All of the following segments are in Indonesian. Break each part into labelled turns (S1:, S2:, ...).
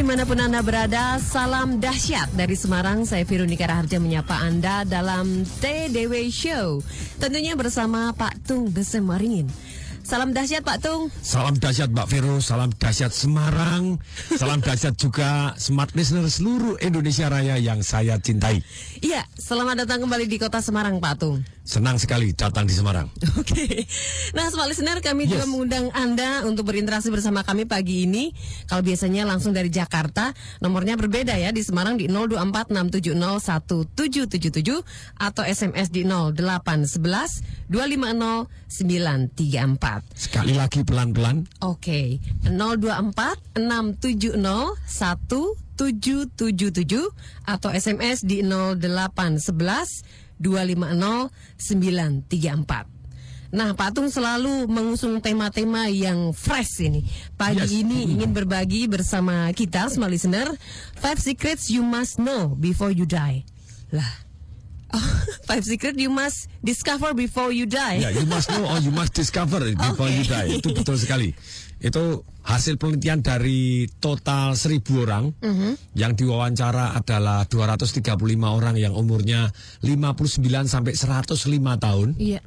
S1: Di mana pun Anda berada. Salam dahsyat dari Semarang. Saya Veronica Raharja menyapa Anda dalam TDW Show. Tentunya bersama Pak Tung Desemaringin. Salam dahsyat Pak Tung.
S2: Salam dahsyat Mbak Vero, salam dahsyat Semarang, salam dahsyat juga smart listener seluruh Indonesia Raya yang saya cintai.
S1: Iya, selamat datang kembali di kota Semarang Pak Tung.
S2: Senang sekali datang di Semarang.
S1: Oke. Nah, smart listener kami juga
S2: Yes.
S1: mengundang Anda untuk berinteraksi bersama kami pagi ini. Kalau biasanya langsung dari Jakarta, nomornya berbeda ya di Semarang di 0246701777 atau SMS di 0811 250 934.
S2: Sekali lagi pelan-pelan,
S1: Oke, 024 670 1777 atau SMS di 0811 250 934. Nah, Pak Tung selalu mengusung tema-tema yang fresh ini. Pagi
S2: Yes.
S1: ini ingin berbagi bersama kita, semua listener, Five Secrets You Must Know Before You Die. Lah, oh, Five Secrets You Must Discover Before You Die.
S2: ya you must know or you must discover before
S1: Oke.
S2: you die. Itu betul sekali. Itu hasil penelitian dari total 1000 orang
S1: Mhm.
S2: yang diwawancara adalah 235 orang yang umurnya 59 sampai 105 tahun.
S1: Iya.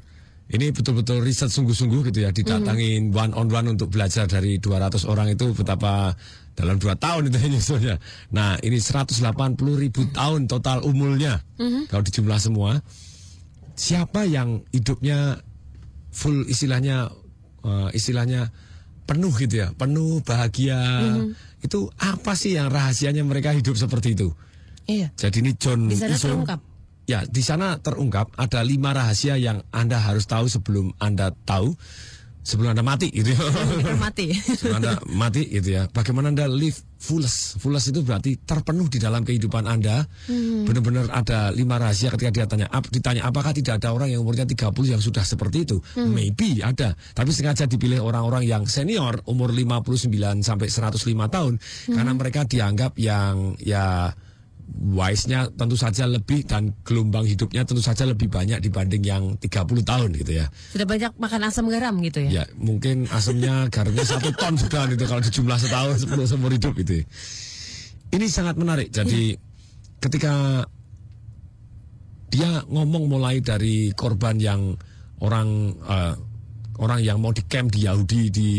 S2: Ini betul-betul riset sungguh-sungguh gitu ya didatangin one on one untuk belajar dari 200 orang itu betapa dalam dua tahun itu nyusunnya. Nah ini 180 ribu tahun total umurnya kalau dijumlah semua. Siapa yang hidupnya full istilahnya eh, istilahnya penuh gitu ya, penuh bahagia. Itu apa sih yang rahasianya mereka hidup seperti itu?
S1: Iya.
S2: Jadi ini John
S1: Di sana
S2: Iso-
S1: terungkap.
S2: Ya, di sana terungkap ada lima rahasia yang Anda harus tahu sebelum Anda tahu, sebelum Anda mati gitu ya.
S1: Mati.
S2: sebelum Anda mati gitu ya. Bagaimana Anda live fullest? Fullest itu berarti terpenuh di dalam kehidupan Anda. Benar-benar ada lima rahasia ketika dia tanya, ap, ditanya apakah tidak ada orang yang umurnya 30 yang sudah seperti itu? Maybe ada. Tapi sengaja dipilih orang-orang yang senior umur 59 sampai 105 tahun karena mereka dianggap yang ya wise-nya tentu saja lebih dan gelombang hidupnya tentu saja lebih banyak dibanding yang 30 tahun gitu ya.
S1: Sudah banyak makan asam garam gitu ya?
S2: Ya mungkin asemnya garamnya satu ton sudah itu kalau dijumlah setahun sepuluh seumur hidup itu. Ini sangat menarik. Jadi ketika dia ngomong mulai dari korban yang orang eh, orang yang mau di camp di Yahudi di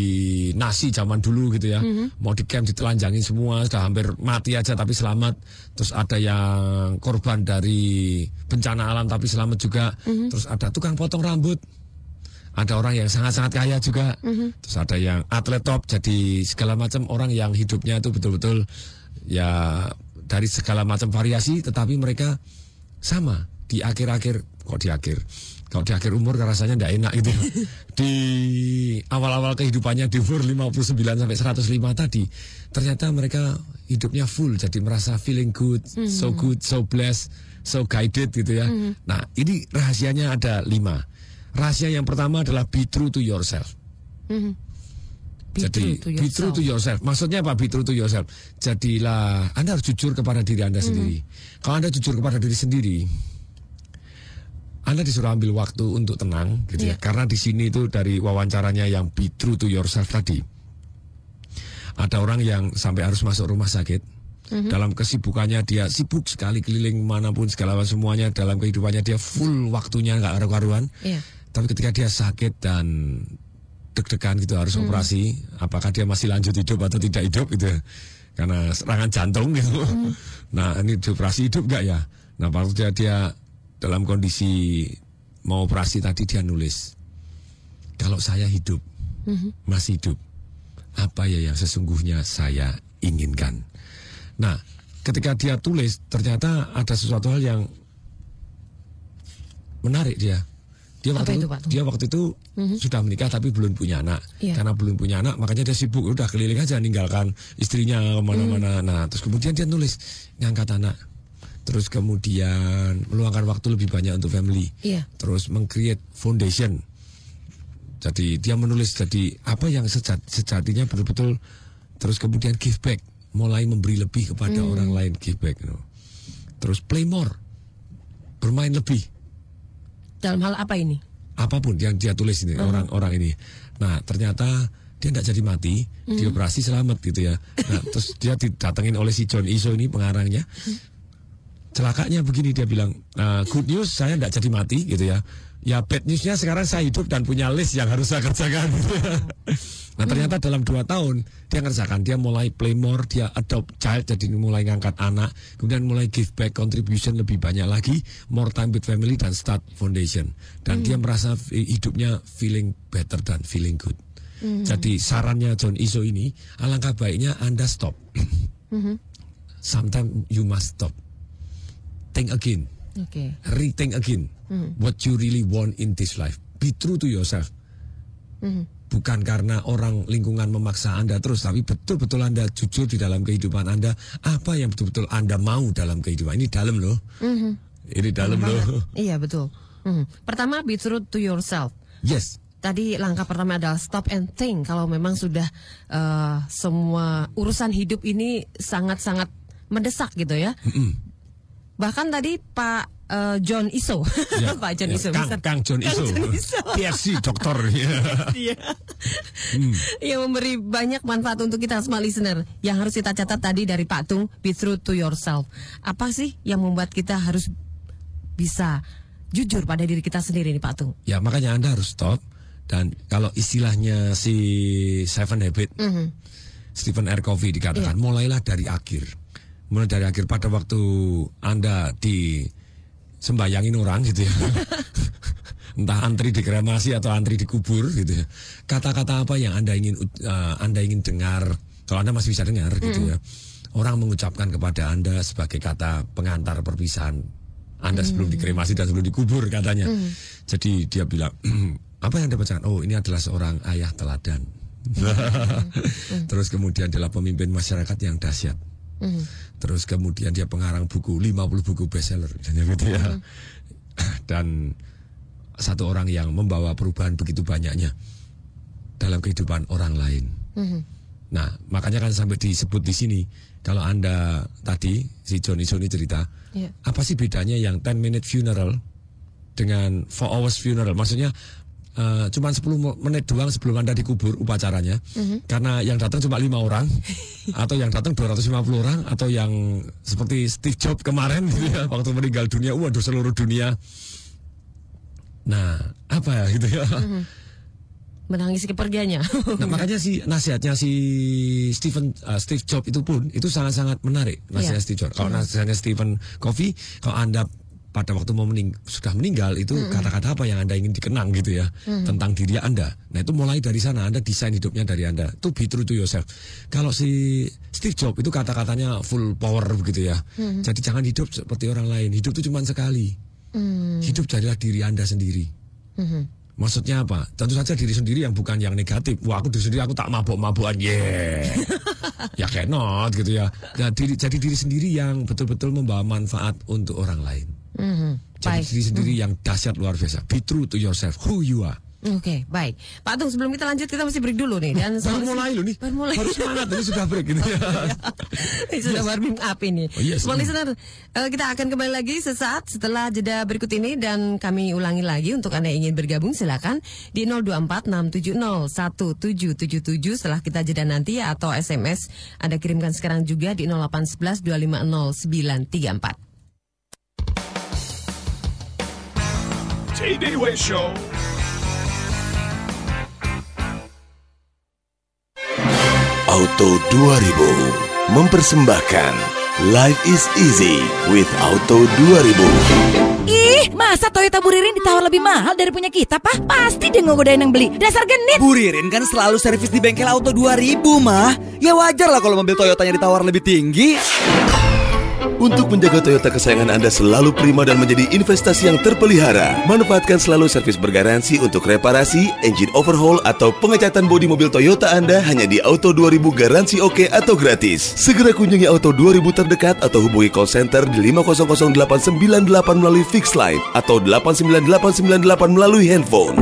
S2: Nasi zaman dulu gitu ya, mau di camp ditelanjangin semua sudah hampir mati aja tapi selamat. Terus ada yang korban dari bencana alam tapi selamat juga. Terus ada tukang potong rambut. Ada orang yang sangat-sangat kaya juga, terus ada yang atlet top, jadi segala macam orang yang hidupnya itu betul-betul ya dari segala macam variasi, tetapi mereka sama di akhir-akhir. Kok di akhir, kalau di akhir umur rasanya tidak enak gitu. di awal-awal kehidupannya di umur 59 sampai 105 tadi, ternyata mereka hidupnya full, jadi merasa feeling good, so good, so blessed, so guided gitu ya. Nah ini rahasianya ada lima. Rahasia yang pertama adalah be true to yourself.
S1: Mhm. Be
S2: Jadi
S1: true to
S2: be true to yourself. Maksudnya apa be true to yourself? Jadilah Anda harus jujur kepada diri Anda sendiri. Kalau Anda jujur kepada diri sendiri, Anda disuruh ambil waktu untuk tenang gitu ya.
S1: Iya.
S2: Karena di sini itu dari wawancaranya yang be true to yourself tadi. Ada orang yang sampai harus masuk rumah sakit. Dalam kesibukannya dia sibuk sekali keliling mana pun segala macam semuanya dalam kehidupannya dia full waktunya nggak karu-karuan.
S1: Iya.
S2: Tapi ketika dia sakit dan deg-degan gitu harus operasi, apakah dia masih lanjut hidup atau tidak hidup gitu? Karena serangan jantung gitu. Nah ini dioperasi hidup nggak ya? Nah waktu dia, dia dalam kondisi mau operasi tadi dia nulis, kalau saya hidup masih hidup, apa ya yang sesungguhnya saya inginkan. Nah, ketika dia tulis ternyata ada sesuatu hal yang menarik dia. Dia waktu
S1: itu, Pak?
S2: dia waktu itu sudah menikah tapi belum punya anak.
S1: Iya.
S2: Karena belum punya anak makanya dia sibuk udah keliling aja ninggalkan istrinya ke mana-mana.
S1: Mm.
S2: Nah terus kemudian dia nulis ngangkat anak. Terus kemudian meluangkan waktu lebih banyak untuk family.
S1: Iya.
S2: Terus mengcreate foundation. Jadi dia menulis jadi apa yang sejat, sejatinya betul-betul terus kemudian give back, mulai memberi lebih kepada
S1: Mm.
S2: orang lain give back. you know. Terus play more, bermain lebih
S1: Dalam hal apa ini?
S2: apa pun yang dia tulis ini orang-orang ini. Nah ternyata dia tidak jadi mati, dioperasi selamat gitu ya. Nah terus dia didatengin oleh si John Iso ini pengarangnya. Celakanya begini dia bilang, "Nah, good news saya tidak jadi mati gitu ya. Ya bad newsnya sekarang saya hidup dan punya list yang harus saya kerjakan. Gitu ya. Nah ternyata dalam dua tahun dia ngerjakan, dia mulai play more, dia adopt child, jadi mulai ngangkat anak, kemudian mulai give back contribution lebih banyak lagi, more time with family dan start foundation. Dan dia merasa hidupnya feeling better dan feeling good. Jadi sarannya John Iso ini, alangkah baiknya Anda stop. Sometimes you must stop. Think again
S1: Oke.
S2: rethink again what you really want in this life. Be true to yourself. Bukan karena orang lingkungan memaksa Anda terus, tapi betul-betul Anda jujur di dalam kehidupan Anda. Apa yang betul-betul Anda mau dalam kehidupan. Ini dalam loh. Ini dalam loh.
S1: Iya betul. Mhm. Pertama be true to yourself.
S2: Yes.
S1: Tadi langkah pertama adalah stop and think. Kalau memang sudah eh, semua urusan hidup ini sangat-sangat mendesak gitu ya. Bahkan tadi Pak eh, John Iso,
S2: Ya,
S1: Pak John
S2: ya,
S1: Iso,
S2: Kang, Kang John
S1: Kang
S2: Iso.
S1: John Iso.
S2: PhD dokter.
S1: Iya. Yang memberi banyak manfaat untuk kita semua listener. Yang harus kita catat tadi dari Pak Tung, be true to yourself. Apa sih yang membuat kita harus bisa jujur pada diri kita sendiri nih Pak Tung?
S2: ya makanya Anda harus stop. Dan kalau istilahnya si Seven Habit, Stephen R. Covey dikatakan mulailah dari akhir. Mulai dari akhir pada waktu Anda di sembayangin orang gitu ya. Entah antri di kremasi atau antri di kubur gitu ya. Kata-kata apa yang Anda ingin eh, Anda ingin dengar kalau Anda masih bisa dengar gitu ya. Orang mengucapkan kepada Anda sebagai kata pengantar perpisahan Anda sebelum dikremasi dan sebelum dikubur katanya. Jadi dia bilang apa yang Anda bacakan? Oh, ini adalah seorang ayah teladan. Terus kemudian adalah pemimpin masyarakat yang dahsyat. Terus kemudian dia pengarang buku 50 buku bestseller dan gitu ya. Dan satu orang yang membawa perubahan begitu banyaknya dalam kehidupan orang lain. Nah, makanya kan sampai disebut di sini kalau Anda tadi si Johnny Sony cerita,
S1: Iya.
S2: apa sih bedanya yang 10 minute funeral dengan 4 hours funeral? Maksudnya eh, cuman 10 mo- menit doang sebelum Anda dikubur upacaranya. Karena yang datang cuma lima orang atau yang datang 250 orang atau yang seperti Steve Jobs kemarin gitu ya waktu meninggal dunia, waduh seluruh dunia. Nah, apa ya gitu ya?
S1: Menangis kepergiannya.
S2: Nah, makanya si nasihatnya si Stephen uh, Steve Jobs itu pun itu sangat-sangat menarik nasihat
S1: Iya.
S2: Steve Jobs. Kalau nasihatnya Stephen Covey, kalau anda pada waktu mau mening sudah meninggal itu kata-kata apa yang anda ingin dikenang gitu ya tentang diri anda. Nah itu mulai dari sana anda desain hidupnya dari anda. Itu be true to yourself. Kalau si Steve Jobs itu kata-katanya full power begitu ya. Jadi jangan hidup seperti orang lain. Hidup itu cuma sekali. Hidup jadilah diri anda sendiri. Maksudnya apa? Tentu saja diri sendiri yang bukan yang negatif. Wah aku diri sendiri aku tak mabuk-mabukan. Yeah. ya cannot gitu ya. Nah, diri, jadi diri sendiri yang betul-betul membawa manfaat untuk orang lain.
S1: Mhm.
S2: Jadi
S1: Baik.
S2: diri sendiri yang dahsyat luar biasa. Be true to yourself. Who you are.
S1: Oke, baik. Pak Tung, sebelum kita lanjut kita mesti break dulu nih. Dan
S2: Baru mulai loh nih.
S1: Baru mulai.
S2: Baru semangat ini sudah break gitu ya.
S1: Ini Sudah warming up ini.
S2: Oh, yes.
S1: Small listener, eh, kita akan kembali lagi sesaat setelah jeda berikut ini dan kami ulangi lagi untuk Anda yang ingin bergabung silakan di 0246701777 setelah kita jeda nanti ya, atau SMS Anda kirimkan sekarang juga di 0811 250 934.
S3: Tay Way Show.
S4: Auto 2000 mempersembahkan Life is Easy with Auto 2000.
S5: Ih, masa Toyota Buririn ditawar lebih mahal dari punya kita, Pak? Pasti dia ngegodain yang beli. Dasar genit.
S6: Buririn kan selalu servis di bengkel auto 2000 mah. Ya wajar lah kalau mobil Toyotanya ditawar lebih tinggi.
S4: Untuk menjaga Toyota kesayangan Anda selalu prima dan menjadi investasi yang terpelihara, manfaatkan selalu servis bergaransi untuk reparasi, engine overhaul, atau pengecatan bodi mobil Toyota Anda hanya di Auto 2000 Garansi Oke atau gratis. Segera kunjungi Auto 2000 terdekat atau hubungi call center di 5000898 melalui fixed line atau 89898 melalui handphone.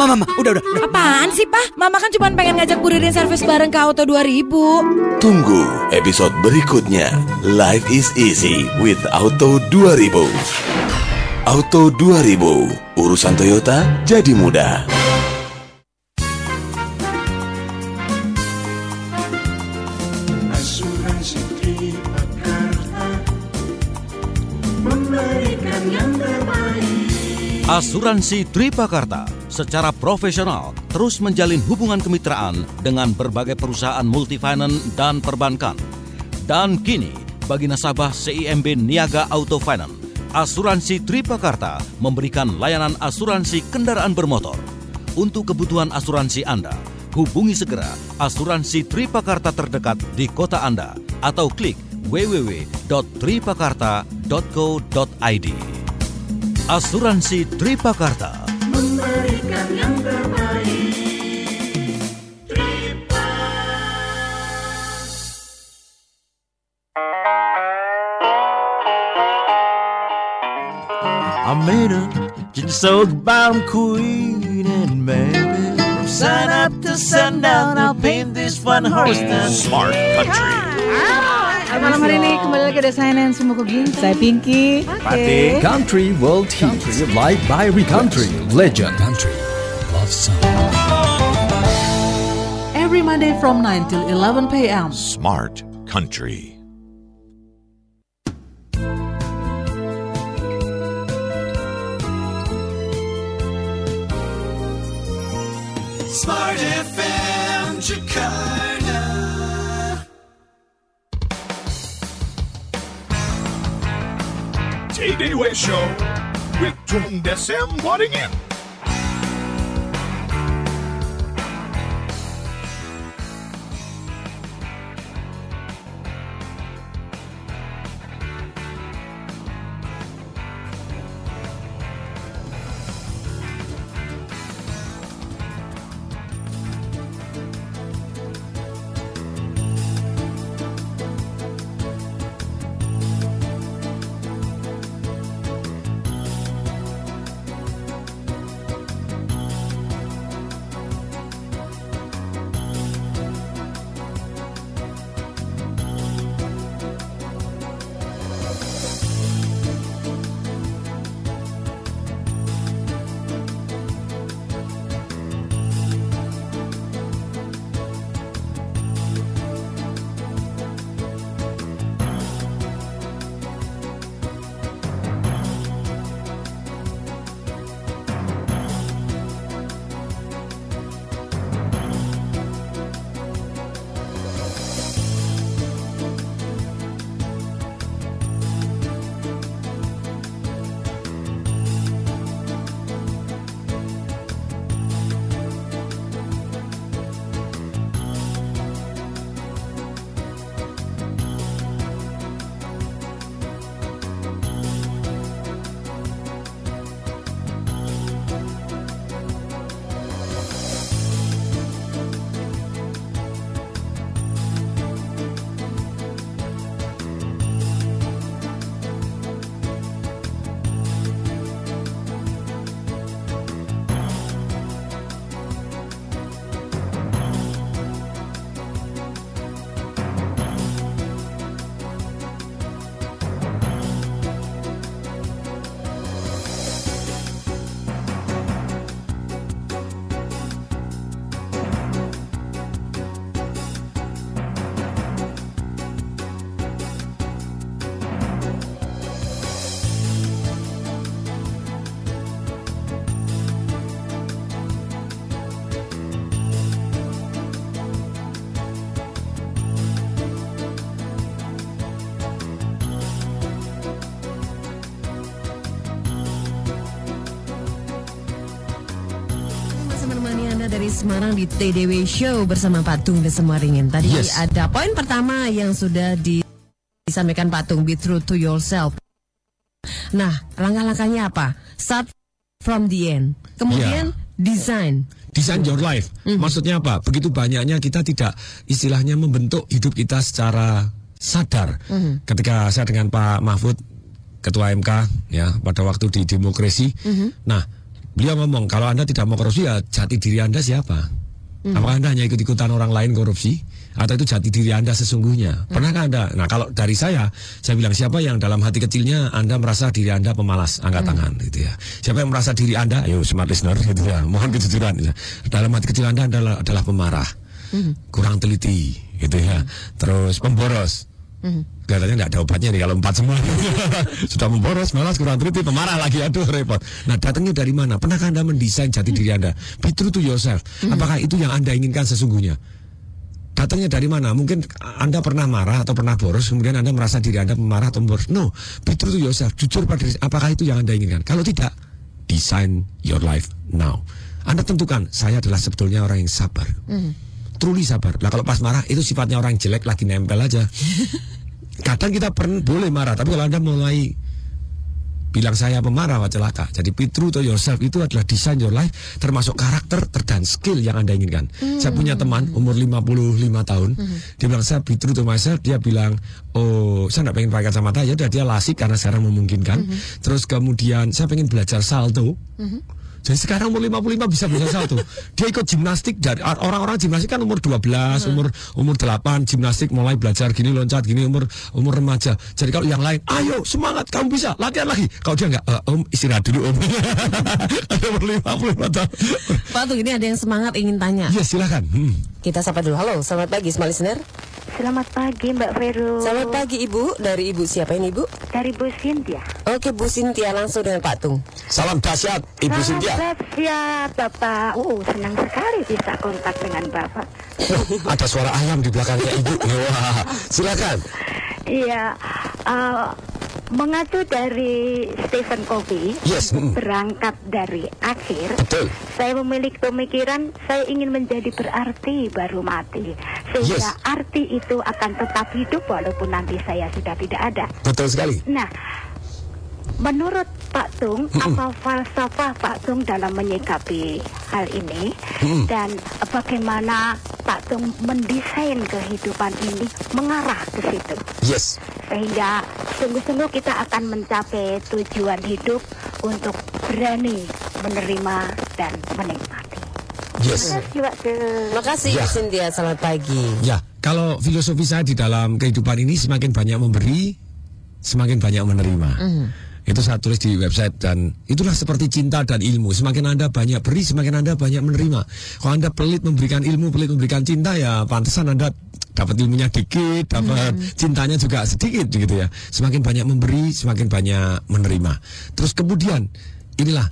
S6: Mama, mama, udah, udah, udah.
S5: Apaan sih, Pak? Mama kan cuma pengen ngajak Buririn servis bareng ke Auto 2000.
S4: Tunggu episode berikutnya. Life is easy with Auto 2000. Auto 2000, urusan Toyota jadi mudah.
S7: Asuransi Tripakarta
S8: secara profesional terus menjalin hubungan kemitraan dengan berbagai perusahaan multifinance dan perbankan. Dan kini, bagi nasabah CIMB Niaga Auto Finance, Asuransi Tripakarta memberikan layanan asuransi kendaraan bermotor. Untuk kebutuhan asuransi Anda, hubungi segera asuransi Tripakarta terdekat di kota Anda atau klik www.tripakarta.co.id. Asuransi Tripakarta
S7: Memberikan yang terbaik.
S9: I made her just so bottom queen and baby. From sun up to sundown, I'll paint this fun horse.
S3: Smart Country.
S10: Malam hari ini. Kembali lagi ada saya Nancy Mukogin Saya Pinky.
S9: Pati.
S11: Country World Hits Live by Country. Legend.
S2: Country, love song.
S10: Every Monday from 9 till 11 p.m.
S3: Smart Country.
S7: Smart FM Jakarta.
S3: TDW Show with Tung Desem Waddingin.
S1: Semarang di TDW Show bersama Pak Tung dan semua ringin. Tadi
S2: Yes.
S1: ada poin pertama yang sudah di- disampaikan Pak Tung, be true to yourself. Nah, langkah-langkahnya apa? Start from the end. Kemudian design.
S2: Design your life. Maksudnya apa? Begitu banyaknya kita tidak istilahnya membentuk hidup kita secara sadar. Ketika saya dengan Pak Mahfud, Ketua MK, ya pada waktu di demokrasi, nah beliau ngomong kalau anda tidak mau korupsi ya jati diri anda siapa? Apakah anda hanya ikut-ikutan orang lain korupsi? Atau itu jati diri anda sesungguhnya? Pernahkah anda? Nah kalau dari saya, saya bilang siapa yang dalam hati kecilnya anda merasa diri anda pemalas, angkat tangan gitu ya. Siapa yang merasa diri anda, ayo smart listener gitu ya, mohon kejujuran. gitu. Dalam hati kecil anda adalah adalah pemarah, kurang teliti gitu ya. Terus pemboros, Kelihatannya nggak ada obatnya nih kalau empat semua sudah memboros, malas kurang teliti, pemarah lagi, aduh repot. Nah datangnya dari mana? Pernahkah anda mendesain jati diri anda? Be true to yourself. Apakah itu yang anda inginkan sesungguhnya? Datangnya dari mana? Mungkin anda pernah marah atau pernah boros, kemudian anda merasa diri anda pemarah atau boros. No, be true to yourself. Jujur pada diri. Apakah itu yang anda inginkan? Kalau tidak, design your life now. Anda tentukan, saya adalah sebetulnya orang yang sabar truly sabar. Lah kalau pas marah itu sifatnya orang jelek lagi nempel aja. Kadang kita pernah boleh marah, tapi kalau anda mulai bilang saya pemarah wah celaka. Jadi be true to yourself itu adalah design your life termasuk karakter ter- dan skill yang anda inginkan. Saya punya teman umur 55 tahun, dia bilang saya be true to myself, dia bilang oh saya nggak pengen pakai kacamata ya udah dia lasik karena sekarang memungkinkan. Terus kemudian saya pengen belajar salto. Jadi sekarang umur 55 bisa belajar salto. Dia ikut gimnastik dari orang-orang gimnastik kan umur 12, umur umur 8 gimnastik mulai belajar gini loncat gini umur umur remaja. Jadi kalau yang lain, ayo semangat kamu bisa latihan lagi. Kalau dia enggak, "Eh, Om istirahat dulu Om. Ada umur 55 tahun.
S1: Pak Tung ini ada yang semangat ingin tanya.
S2: Ya silakan. Hmm.
S1: Kita sapa dulu. Halo, selamat pagi Smart Listener.
S12: Selamat pagi Mbak Vero.
S1: Selamat pagi Ibu. Dari Ibu siapa ini Ibu?
S12: Dari Bu Sintia.
S1: Oke Bu Sintia langsung dengan Pak Tung.
S2: Salam dahsyat Ibu Sintia.
S12: Selamat siap Bapak. Oh, senang sekali bisa kontak dengan Bapak.
S2: Ada suara ayam di belakangnya Ibu. Wah, silakan.
S12: Iya, eh, mengacu dari Stephen Covey,
S2: Yes.
S12: berangkat dari akhir,
S2: Betul.
S12: saya memiliki pemikiran saya ingin menjadi berarti baru mati. Sehingga
S2: Yes.
S12: arti itu akan tetap hidup walaupun nanti saya sudah tidak ada.
S2: Betul sekali.
S12: Nah, menurut Pak Tung, apa falsafah Pak Tung dalam menyikapi hal ini dan bagaimana Pak Tung mendesain kehidupan ini mengarah ke situ
S2: Yes.
S12: sehingga sungguh-sungguh kita akan mencapai tujuan hidup untuk berani menerima dan menikmati.
S2: Yes.
S12: Terima kasih.
S1: Terima kasih
S2: Ya.
S1: Selamat pagi.
S2: Ya, kalau filosofi saya di dalam kehidupan ini semakin banyak memberi, semakin banyak menerima. Itu saya tulis di website dan itulah seperti cinta dan ilmu. Semakin Anda banyak beri, semakin Anda banyak menerima. Kalau Anda pelit memberikan ilmu, pelit memberikan cinta ya pantesan Anda dapat ilmunya dikit, dapat cintanya juga sedikit gitu ya. Semakin banyak memberi, semakin banyak menerima. Terus kemudian inilah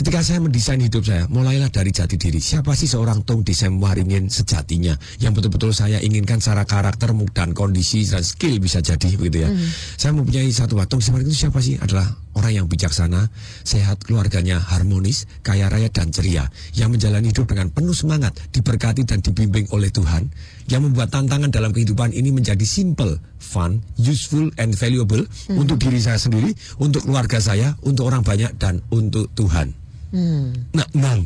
S2: Ketika saya mendesain hidup saya, mulailah dari jati diri. Siapa sih seorang Tung Desem Waringin sejatinya yang betul-betul saya inginkan secara karakter dan kondisi dan skill bisa jadi begitu ya. Saya mempunyai satu Tung Desem Waringin itu siapa sih? Adalah orang yang bijaksana, sehat, keluarganya harmonis, kaya raya dan ceria, yang menjalani hidup dengan penuh semangat, diberkati dan dibimbing oleh Tuhan, yang membuat tantangan dalam kehidupan ini menjadi simple, fun, useful, and valuable untuk diri saya sendiri, untuk keluarga saya, untuk orang banyak, dan untuk Tuhan.
S1: Hmm.
S2: Nah, nah,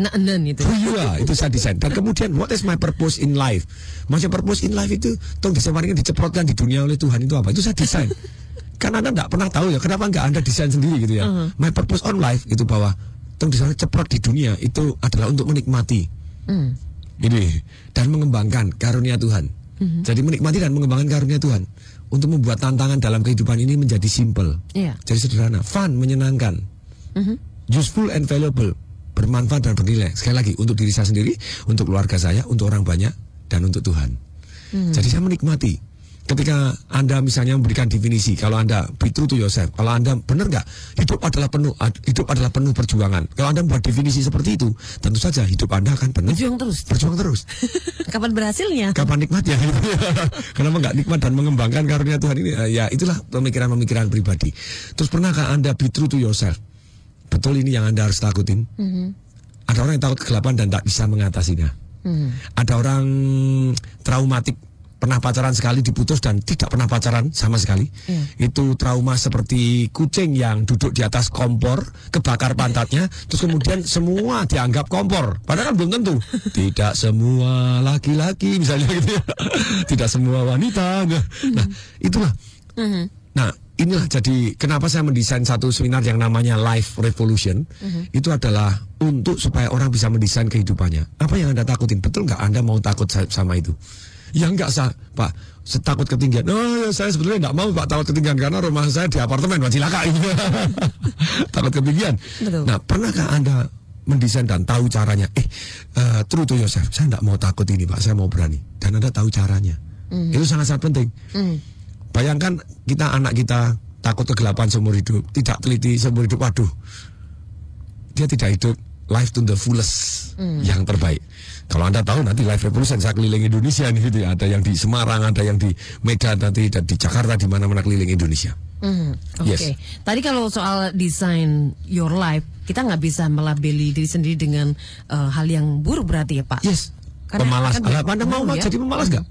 S1: Nah, nen itu.
S2: who you are, itu saya desain. Dan kemudian, what is my purpose in life? Maksudnya purpose in life itu, tong disemarkan diceprotkan di dunia oleh Tuhan itu apa? Itu saya desain. Karena Anda tidak pernah tahu ya, kenapa nggak Anda desain sendiri gitu ya.
S1: Uh-huh.
S2: My purpose on life itu bahwa tong disemarkan ceprot di dunia itu adalah untuk menikmati
S1: Hmm.
S2: ini dan mengembangkan karunia Tuhan.
S1: Mhm.
S2: Jadi menikmati dan mengembangkan karunia Tuhan untuk membuat tantangan dalam kehidupan ini menjadi simple.
S1: Iya.
S2: Jadi sederhana, fun, menyenangkan,
S1: Mhm.
S2: Useful and valuable, bermanfaat dan bernilai. Sekali lagi untuk diri saya sendiri, untuk keluarga saya, untuk orang banyak dan untuk Tuhan.
S1: Hmm.
S2: Jadi saya menikmati. Ketika Anda misalnya memberikan definisi, kalau Anda be true to yourself, kalau Anda benar nggak, hidup adalah penuh, hidup adalah penuh perjuangan. Kalau Anda membuat definisi seperti itu, tentu saja hidup Anda akan penuh
S1: Berjuang terus.
S2: berjuang terus.
S1: Kapan berhasilnya?
S2: Kapan nikmatnya? Kenapa nggak nikmat dan mengembangkan karunia Tuhan ini? Eh, Ya itulah pemikiran-pemikiran pribadi. Terus pernahkah Anda be true to yourself? Betul ini yang Anda harus takutin?
S1: Mhm.
S2: Ada orang yang takut kegelapan dan tak bisa mengatasinya.
S1: Hmm.
S2: Ada orang traumatik pernah pacaran sekali diputus dan tidak pernah pacaran sama sekali.
S1: Iya.
S2: Itu trauma seperti kucing yang duduk di atas kompor, kebakar pantatnya, terus kemudian semua dianggap kompor. Padahal kan belum tentu. Tidak semua laki-laki misalnya gitu ya. Tidak semua wanita. Nah, nah, itulah.
S1: Mhm.
S2: Nah, inilah jadi kenapa saya mendesain satu seminar yang namanya Life Revolution.
S1: Mhm.
S2: Itu adalah untuk supaya orang bisa mendesain kehidupannya. Apa yang Anda takutin? Betul nggak Anda mau takut sa- sama itu? Ya enggak sah, Pak. Setakut ketinggian. Oh, ya, saya sebetulnya enggak mau Pak takut ketinggian karena rumah saya di apartemen Pak Cilaka. takut ketinggian.
S1: Betul.
S2: Nah, pernahkah Anda mendesain dan tahu caranya? Eh, eh, true to yourself. Saya enggak mau takut ini, Pak. Saya mau berani. Dan Anda tahu caranya.
S1: Mhm.
S2: Itu sangat-sangat penting.
S1: Hmm.
S2: Bayangkan kita anak kita takut kegelapan seumur hidup, tidak teliti seumur hidup, waduh. Dia tidak hidup life to the fullest
S1: Hmm.
S2: yang terbaik. Kalau Anda tahu nanti Life Revolution saya keliling Indonesia nih gitu ya. Ada yang di Semarang, ada yang di Medan nanti dan di Jakarta di mana-mana keliling Indonesia.
S1: Mhm, Oke,
S2: Yes.
S1: tadi kalau soal desain your life, kita nggak bisa melabeli diri sendiri dengan eh, hal yang buruk berarti ya Pak?
S2: Yes.
S1: Karena
S2: pemalas. Alah, Anda mau
S1: ya.
S2: jadi pemalas nggak?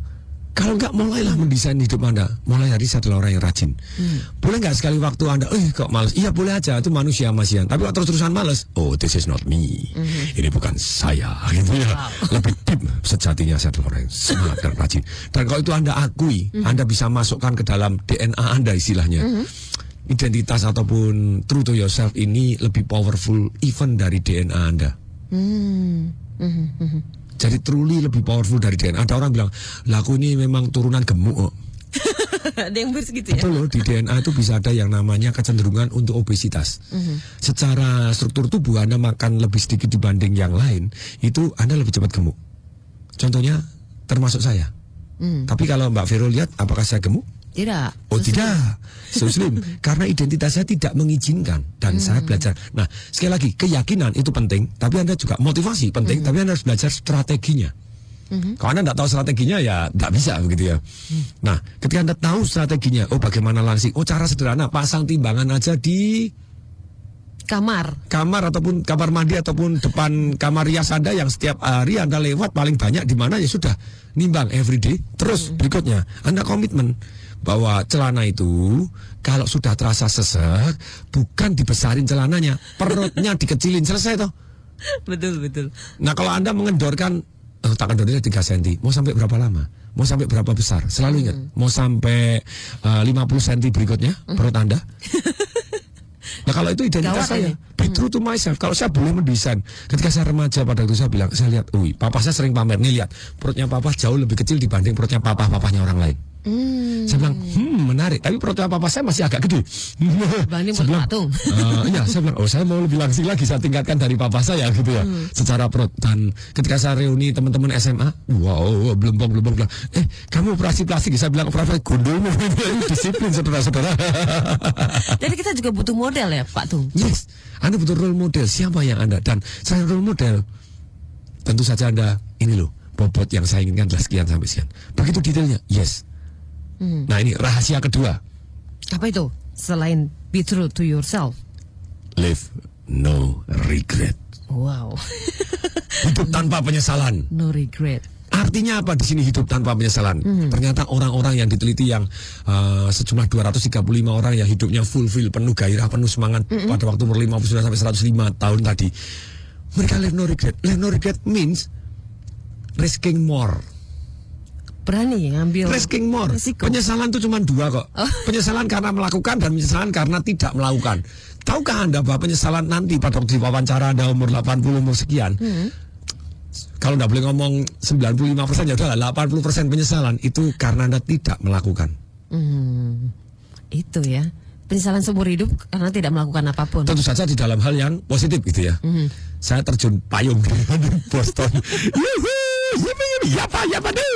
S2: Kalau nggak mulailah mendesain hidup Anda. Mulai hari saya adalah orang yang rajin.
S1: Hmm.
S2: Boleh nggak sekali waktu Anda, eh kok malas? Iya boleh aja, itu manusia masian. Tapi kalau terus-terusan malas, oh this is not me. Ini bukan saya, gitu ya. Lebih deep sejatinya saya adalah orang yang semangat dan rajin. Dan kalau itu Anda akui, Anda bisa masukkan ke dalam DNA Anda istilahnya. Identitas ataupun true to yourself ini lebih powerful even dari DNA Anda.
S1: Hmm. Mhm, mhm.
S2: Jadi truly lebih powerful dari DNA. Ada orang bilang, laku ini memang turunan gemuk. kok."
S1: Ada yang begitu ya?
S2: Betul loh, di DNA itu bisa ada yang namanya kecenderungan untuk obesitas.
S1: Mhm.
S2: Secara struktur tubuh Anda makan lebih sedikit dibanding yang lain, itu Anda lebih cepat gemuk. Contohnya, termasuk saya.
S1: Hmm.
S2: Tapi kalau Mbak Vero lihat, apakah saya gemuk?
S1: Tidak.
S2: Oh tidak, so slim. Karena identitas saya tidak mengizinkan dan saya belajar. Nah sekali lagi keyakinan itu penting, tapi anda juga motivasi penting, tapi anda harus belajar strateginya. Kalau anda tidak tahu strateginya ya tidak bisa begitu ya. Nah ketika anda tahu strateginya, oh bagaimana langsing, oh cara sederhana pasang timbangan aja di
S1: Kamar.
S2: kamar ataupun kamar mandi ataupun depan kamar rias anda yang setiap hari anda lewat paling banyak di mana ya sudah nimbang everyday. Terus berikutnya anda komitmen bahwa celana itu kalau sudah terasa sesek bukan dibesarin celananya, perutnya dikecilin selesai toh.
S1: betul betul.
S2: Nah kalau anda mengendorkan oh, tak kendornya 3 cm, mau sampai berapa lama? Mau sampai berapa besar? Selalu ingat, mau sampai eh, 50 cm berikutnya perut anda. Nah kalau itu identitas
S1: Gawat
S2: saya,
S1: ini.
S2: be true to myself. Kalau saya boleh mendesain, ketika saya remaja pada waktu saya bilang, saya lihat, wih, papa saya sering pamer nih lihat, perutnya papa jauh lebih kecil dibanding perutnya papa papahnya orang lain.
S1: Hmm.
S2: Saya bilang, hmm menarik. Tapi perutnya papa saya masih agak gede.
S1: Banding
S2: saya bilang,
S1: patung.
S2: "Eh, iya, saya bilang, oh saya mau lebih langsing lagi, saya tingkatkan dari papa saya gitu ya,
S1: Hmm.
S2: secara perut. Dan ketika saya reuni teman-teman SMA, wow, belum belum belum eh kamu operasi plastik? Saya bilang operasi Ini disiplin saudara-saudara.
S1: Jadi kita juga butuh model ya Pak Tung.
S2: Yes, Anda butuh role model. Siapa yang Anda? Dan saya role model. Tentu saja Anda, ini loh, bobot yang saya inginkan adalah sekian sampai sekian. Begitu detailnya, yes.
S1: Hmm.
S2: Nah ini rahasia kedua.
S1: Apa itu? Selain be true to yourself.
S2: Live no regret.
S1: Wow.
S2: Hidup tanpa penyesalan.
S1: No regret.
S2: Artinya apa di sini hidup tanpa penyesalan?
S1: Hmm.
S2: Ternyata orang-orang yang diteliti yang uh, sejumlah 235 orang yang hidupnya fulfill, penuh gairah, penuh semangat
S1: Hmm.
S2: pada waktu umur 59 sampai 105 tahun tadi. Mereka live no regret. Live no regret means risking more.
S1: Berani ngambil
S2: Risking more.
S1: resiko.
S2: Penyesalan itu cuma dua kok.
S1: Oh.
S2: Penyesalan karena melakukan dan penyesalan karena tidak melakukan. Tahukah Anda bahwa penyesalan nanti pada waktu diwawancara Anda umur 80 umur sekian,
S1: Hmm.
S2: kalau nggak boleh ngomong 95 persen ya udah 80 persen penyesalan itu karena anda tidak melakukan.
S1: Hmm. Itu ya. Penyesalan seumur hidup karena tidak melakukan apa pun.
S2: Tentu saja di dalam hal yang positif gitu ya.
S1: Mhm.
S2: Saya terjun payung di Boston. Yapa yapa do.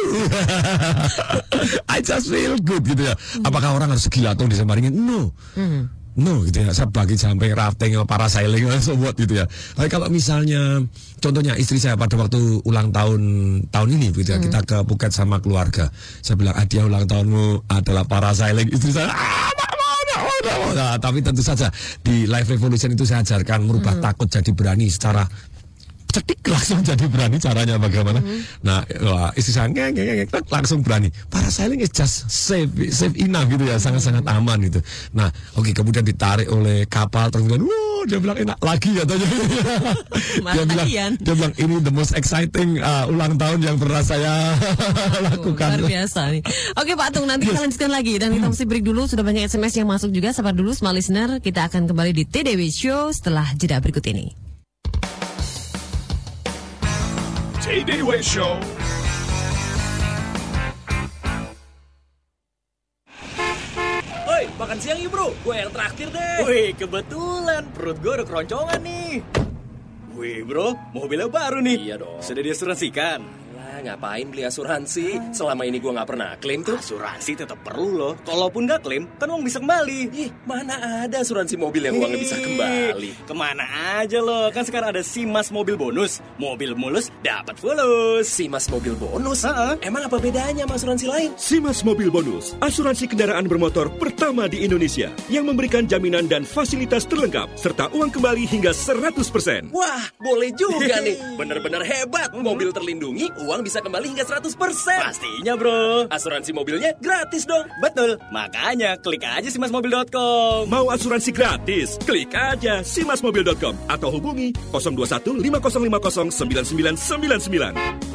S2: I just feel good gitu ya. Apakah orang harus gila atau disemaringin? No.
S1: Hmm.
S2: No gitu ya, saya bagi jumping, rafting, parasailing, so what gitu ya. Tapi kalau misalnya, contohnya istri saya pada waktu ulang tahun tahun ini gitu ya, kita ke Phuket sama keluarga. Saya bilang, hadiah ulang tahunmu adalah parasailing. Istri saya, ah, nggak mau, nggak mau, nggak mau." Nah, tapi tentu saja di Life Revolution itu saya ajarkan merubah takut jadi berani secara cetik langsung jadi berani caranya bagaimana. Nah, wah, istri saya tak, langsung berani. Parasailing is just safe, safe enough gitu ya, sangat-sangat aman gitu. Nah, oke kemudian ditarik oleh kapal terus kemudian, wow, dia bilang enak lagi ya tanya. dia bilang, dia bilang ini the most exciting uh, ulang tahun yang pernah saya lakukan.
S1: Luar biasa nih. Oke Pak Tung, nanti kita lanjutkan lagi dan kita mesti break dulu. Sudah banyak SMS yang masuk juga. Sabar dulu, small listener. Kita akan kembali di TDW Show setelah jeda berikut ini.
S3: Day Show.
S13: Oi, makan siang yuk bro. Gue yang traktir deh. Wih, kebetulan perut gue udah keroncongan nih. Wih bro, mobilnya baru nih. Iya dong. Sudah diasuransikan. Ngapain beli asuransi? Selama ini gue nggak pernah klaim tuh. Asuransi tetap perlu loh. Kalaupun nggak klaim, kan uang bisa kembali. Ih, mana ada asuransi mobil yang uangnya bisa kembali? Ke mana aja loh? Kan sekarang ada Simas Mobil Bonus. Mobil mulus dapat fulus. Simas Mobil Bonus? Emang apa bedanya sama asuransi lain?
S14: Simas Mobil Bonus, asuransi kendaraan bermotor pertama di Indonesia yang memberikan jaminan dan fasilitas terlengkap serta uang kembali hingga 100%.
S13: Wah, boleh juga nih. Bener-bener hebat. Mobil terlindungi, uang bisa kembali hingga 100%. Pastinya, bro. Asuransi mobilnya gratis dong. Betul. Makanya klik aja simasmobil.com.
S14: Mau asuransi gratis? Klik aja simasmobil.com atau hubungi 021 5050 9999.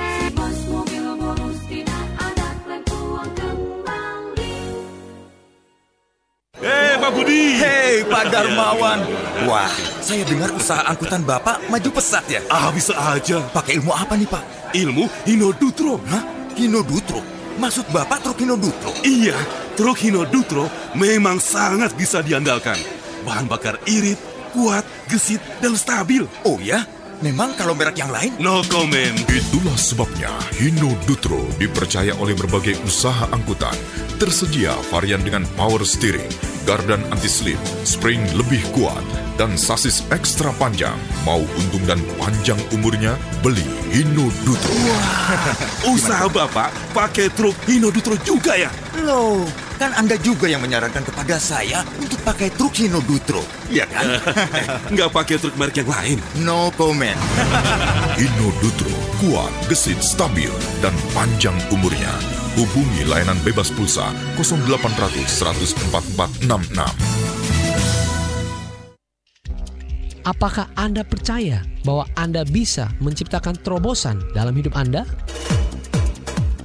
S15: Hei Pak Budi Hei Pak Darmawan Wah saya dengar usaha angkutan Bapak maju pesat ya Ah bisa aja Pakai ilmu apa nih Pak? Ilmu Hinodutro Hah? Hinodutro? Maksud Bapak truk Hinodutro? Iya Truk Hinodutro memang sangat bisa diandalkan Bahan bakar irit, kuat, gesit, dan stabil Oh ya? Memang kalau merek yang lain?
S3: No comment. Itulah sebabnya Hino Dutro dipercaya oleh berbagai usaha angkutan. Tersedia varian dengan power steering, gardan anti-slip, spring lebih kuat, dan sasis ekstra panjang. Mau untung dan panjang umurnya, beli Hino Dutro.
S15: Usaha Bapak pakai truk Hinodutro juga ya? Loh, kan Anda juga yang menyarankan kepada saya untuk pakai truk Hinodutro, ya kan? Nggak pakai truk merek yang lain? No comment.
S3: Hino Dutro, kuat, gesit, stabil, dan panjang umurnya. Hubungi layanan bebas pulsa 0800 144 66.
S16: Apakah Anda percaya bahwa Anda bisa menciptakan terobosan dalam hidup Anda?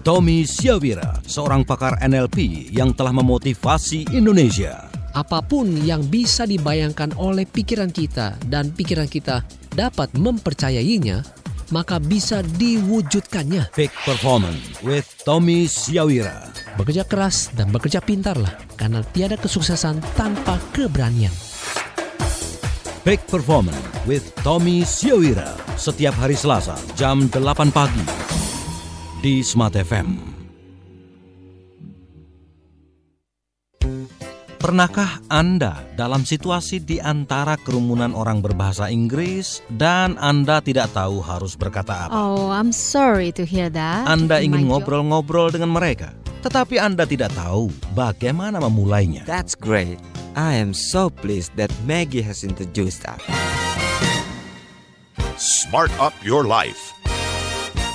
S8: Tommy Siawira, seorang pakar NLP yang telah memotivasi Indonesia.
S16: Apa pun yang bisa dibayangkan oleh pikiran kita dan pikiran kita dapat mempercayainya, maka bisa diwujudkannya.
S8: Peak Performance with Tommy Siawira.
S16: Bekerja keras dan bekerja pintarlah, karena tiada kesuksesan tanpa keberanian.
S8: Peak Performance with Tommy Siawira. Setiap hari Selasa jam 8 pagi di Smart FM. Pernahkah Anda dalam situasi di antara kerumunan orang berbahasa Inggris dan Anda tidak tahu harus berkata apa?
S10: Oh, I'm sorry to hear that.
S8: Anda
S10: In
S8: ingin ngobrol-ngobrol dengan mereka, tetapi Anda tidak tahu bagaimana memulainya.
S17: That's great. I am so pleased that Maggie has introduced us.
S3: Smart up your life.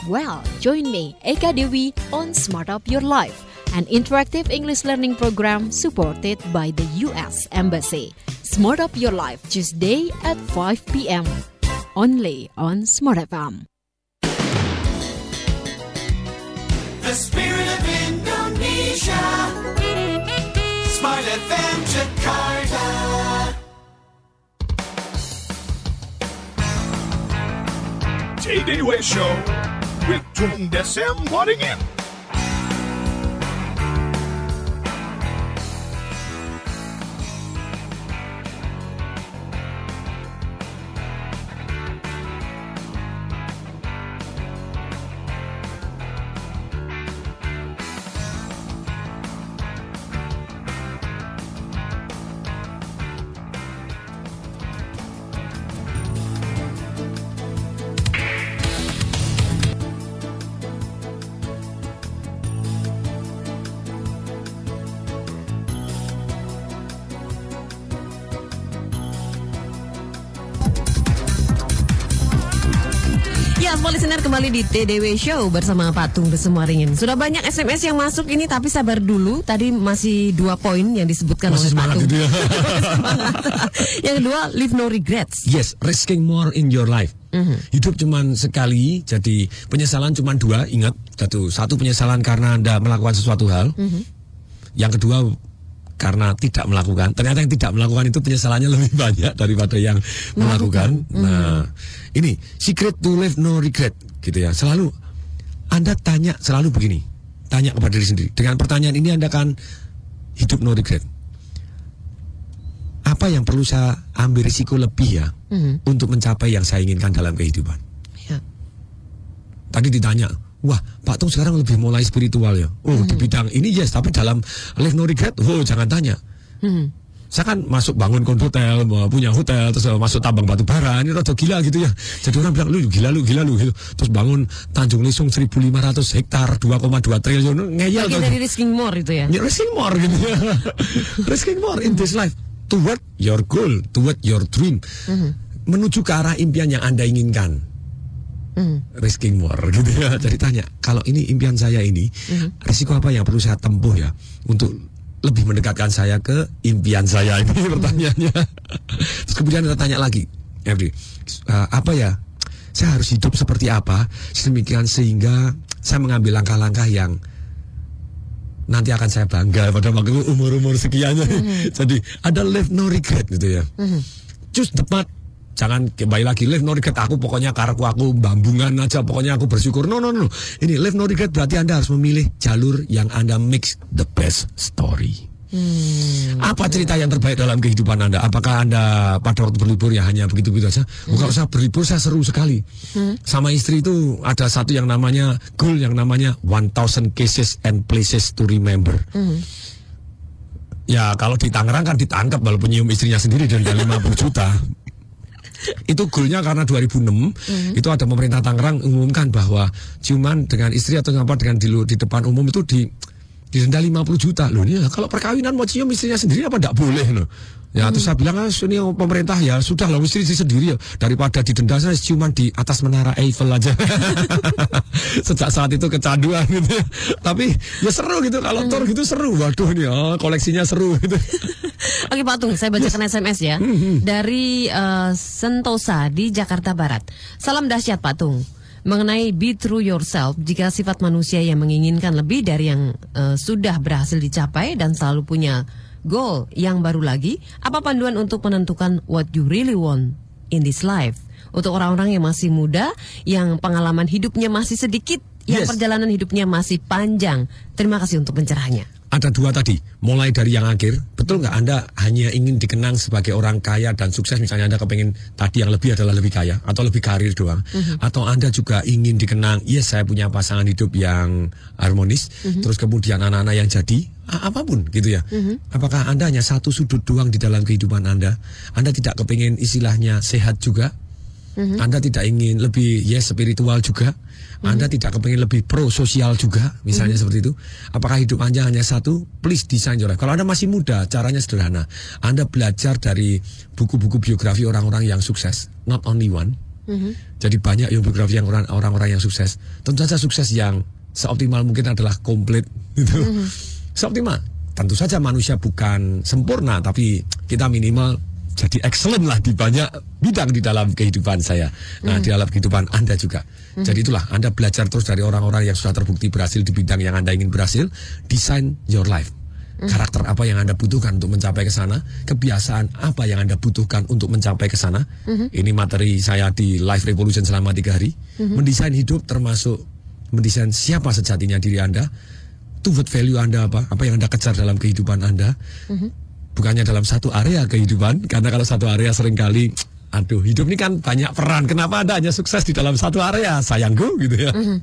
S18: Well, join me, Eka Dewi, on Smart Up Your Life, an interactive English learning program supported by the U.S. Embassy. Smart Up Your Life, Tuesday at 5 p.m. Only on Smart FM.
S7: The spirit of Indonesia. Smart FM Jakarta.
S3: TDW Show with Tung
S1: di TDW Show bersama Patung Besemuaringin. Sudah banyak SMS yang masuk ini tapi sabar dulu. Tadi masih dua poin yang disebutkan
S2: Masih
S1: oleh Patung.
S2: gitu ya.
S1: yang kedua, leave no regrets.
S2: Yes, risking more in your life. Hidup cuman sekali, jadi penyesalan cuma dua. Ingat, satu, satu penyesalan karena anda melakukan sesuatu hal. Yang kedua karena tidak melakukan. Ternyata yang tidak melakukan itu penyesalannya lebih banyak daripada yang melakukan. Nah, ini secret to live no regret gitu ya. Selalu Anda tanya selalu begini. Tanya kepada diri sendiri. Dengan pertanyaan ini Anda akan hidup no regret. Apa yang perlu saya ambil risiko lebih ya untuk mencapai yang saya inginkan dalam kehidupan?
S1: Ya.
S2: Tadi ditanya, wah Pak Tung sekarang lebih mulai spiritual ya. Oh di bidang ini yes, tapi dalam live no regret, oh jangan tanya.
S1: Hmm.
S2: Saya kan masuk bangun hotel, punya hotel, terus masuk tambang batu bara, ini rada gila gitu ya. Jadi orang bilang, lu gila lu, gila lu gitu. Terus bangun Tanjung Lesung 1500 hektar, 2,2 triliun, ngeyel
S1: Bagian dari risking more itu ya.
S2: Ya, risking more gitu ya. risking more in this life. Toward your goal, toward your dream. Menuju ke arah impian yang Anda inginkan. Risking more gitu ya. Jadi tanya, kalau ini impian saya ini, risiko apa yang perlu saya tempuh ya untuk lebih mendekatkan saya ke impian saya ini pertanyaannya. Terus kemudian kita tanya lagi, Every, uh, apa ya? Saya harus hidup seperti apa sedemikian sehingga saya mengambil langkah-langkah yang nanti akan saya bangga pada waktu umur-umur sekiannya. Jadi ada live no regret gitu ya. Cus tepat jangan kembali lagi live no regret aku pokoknya karku aku bambungan aja pokoknya aku bersyukur. No no no. Ini live no regret berarti anda harus memilih jalur yang anda mix the best story. Apa cerita yang terbaik dalam kehidupan anda? Apakah anda pada waktu berlibur ya hanya begitu begitu saja Oh, kalau saya berlibur saya seru sekali. Sama istri itu ada satu yang namanya goal yang namanya 1000 cases and places to remember. Ya kalau di Tangerang kan ditangkap walaupun nyium istrinya sendiri dan 50 juta. Itu goalnya karena 2006 itu ada pemerintah Tangerang umumkan bahwa ciuman dengan istri atau apa dengan di, di depan umum itu di didenda 50 juta. Loh ini kalau perkawinan mau cium istrinya sendiri apa tidak boleh loh ya terus saya bilang ah, ini pemerintah ya sudah lah istri sendiri ya. Daripada didenda saya ciuman di atas menara Eiffel aja. Sejak saat itu kecanduan gitu. Ya tapi ya seru gitu kalau tour gitu seru. Waduh nih oh, koleksinya seru gitu.
S1: Oke Pak Tung, saya bacakan SMS ya.
S2: Hmm,
S1: dari eh, Sentosa di Jakarta Barat. Salam dahsyat Pak Tung. Mengenai be true yourself, jika sifat manusia yang menginginkan lebih dari yang eh, sudah berhasil dicapai dan selalu punya goal yang baru lagi, apa panduan untuk menentukan what you really want in this life? Untuk orang-orang yang masih muda, yang pengalaman hidupnya masih sedikit, yang
S2: Yes.
S1: perjalanan hidupnya masih panjang. Terima kasih untuk pencerahannya.
S2: Ada dua tadi, mulai dari yang akhir, betul nggak Anda hanya ingin dikenang sebagai orang kaya dan sukses, misalnya Anda kepengen tadi yang lebih adalah lebih kaya atau lebih karir doang,
S1: Mhm.
S2: atau Anda juga ingin dikenang, yes saya punya pasangan hidup yang harmonis,
S1: Mhm.
S2: terus kemudian anak-anak yang jadi apa pun gitu ya. Apakah Anda hanya satu sudut doang di dalam kehidupan Anda? Anda tidak kepengen istilahnya sehat juga?
S1: Mhm.
S2: Anda tidak ingin lebih yes spiritual juga? Anda tidak kepengen lebih pro sosial juga, misalnya seperti itu. Apakah hidup Anda hanya satu? Please design your life. Kalau Anda masih muda, caranya sederhana. Anda belajar dari buku-buku biografi orang-orang yang sukses, not only one. Jadi banyak yang biografi yang orang- orang-orang yang sukses. Tentu saja sukses yang seoptimal mungkin adalah komplit gitu. Seoptimal. Tentu saja manusia bukan sempurna tapi kita minimal jadi excellent lah di banyak bidang di dalam kehidupan saya. Nah, di dalam kehidupan Anda juga. Jadi itulah Anda belajar terus dari orang-orang yang sudah terbukti berhasil di bidang yang Anda ingin berhasil, design your life. Karakter apa yang Anda butuhkan untuk mencapai ke sana, kebiasaan apa yang Anda butuhkan untuk mencapai ke sana.
S1: Mhm.
S2: Ini materi saya di Life Revolution selama tiga hari.
S1: Mhm.
S2: Mendesain hidup termasuk mendesain siapa sejatinya diri Anda, toward value Anda apa, apa yang Anda kejar dalam kehidupan Anda. Bukannya dalam satu area kehidupan, karena kalau satu area sering kali, aduh hidup ini kan banyak peran. Kenapa Anda hanya sukses di dalam satu area, sayangku gitu ya.
S1: Mhm.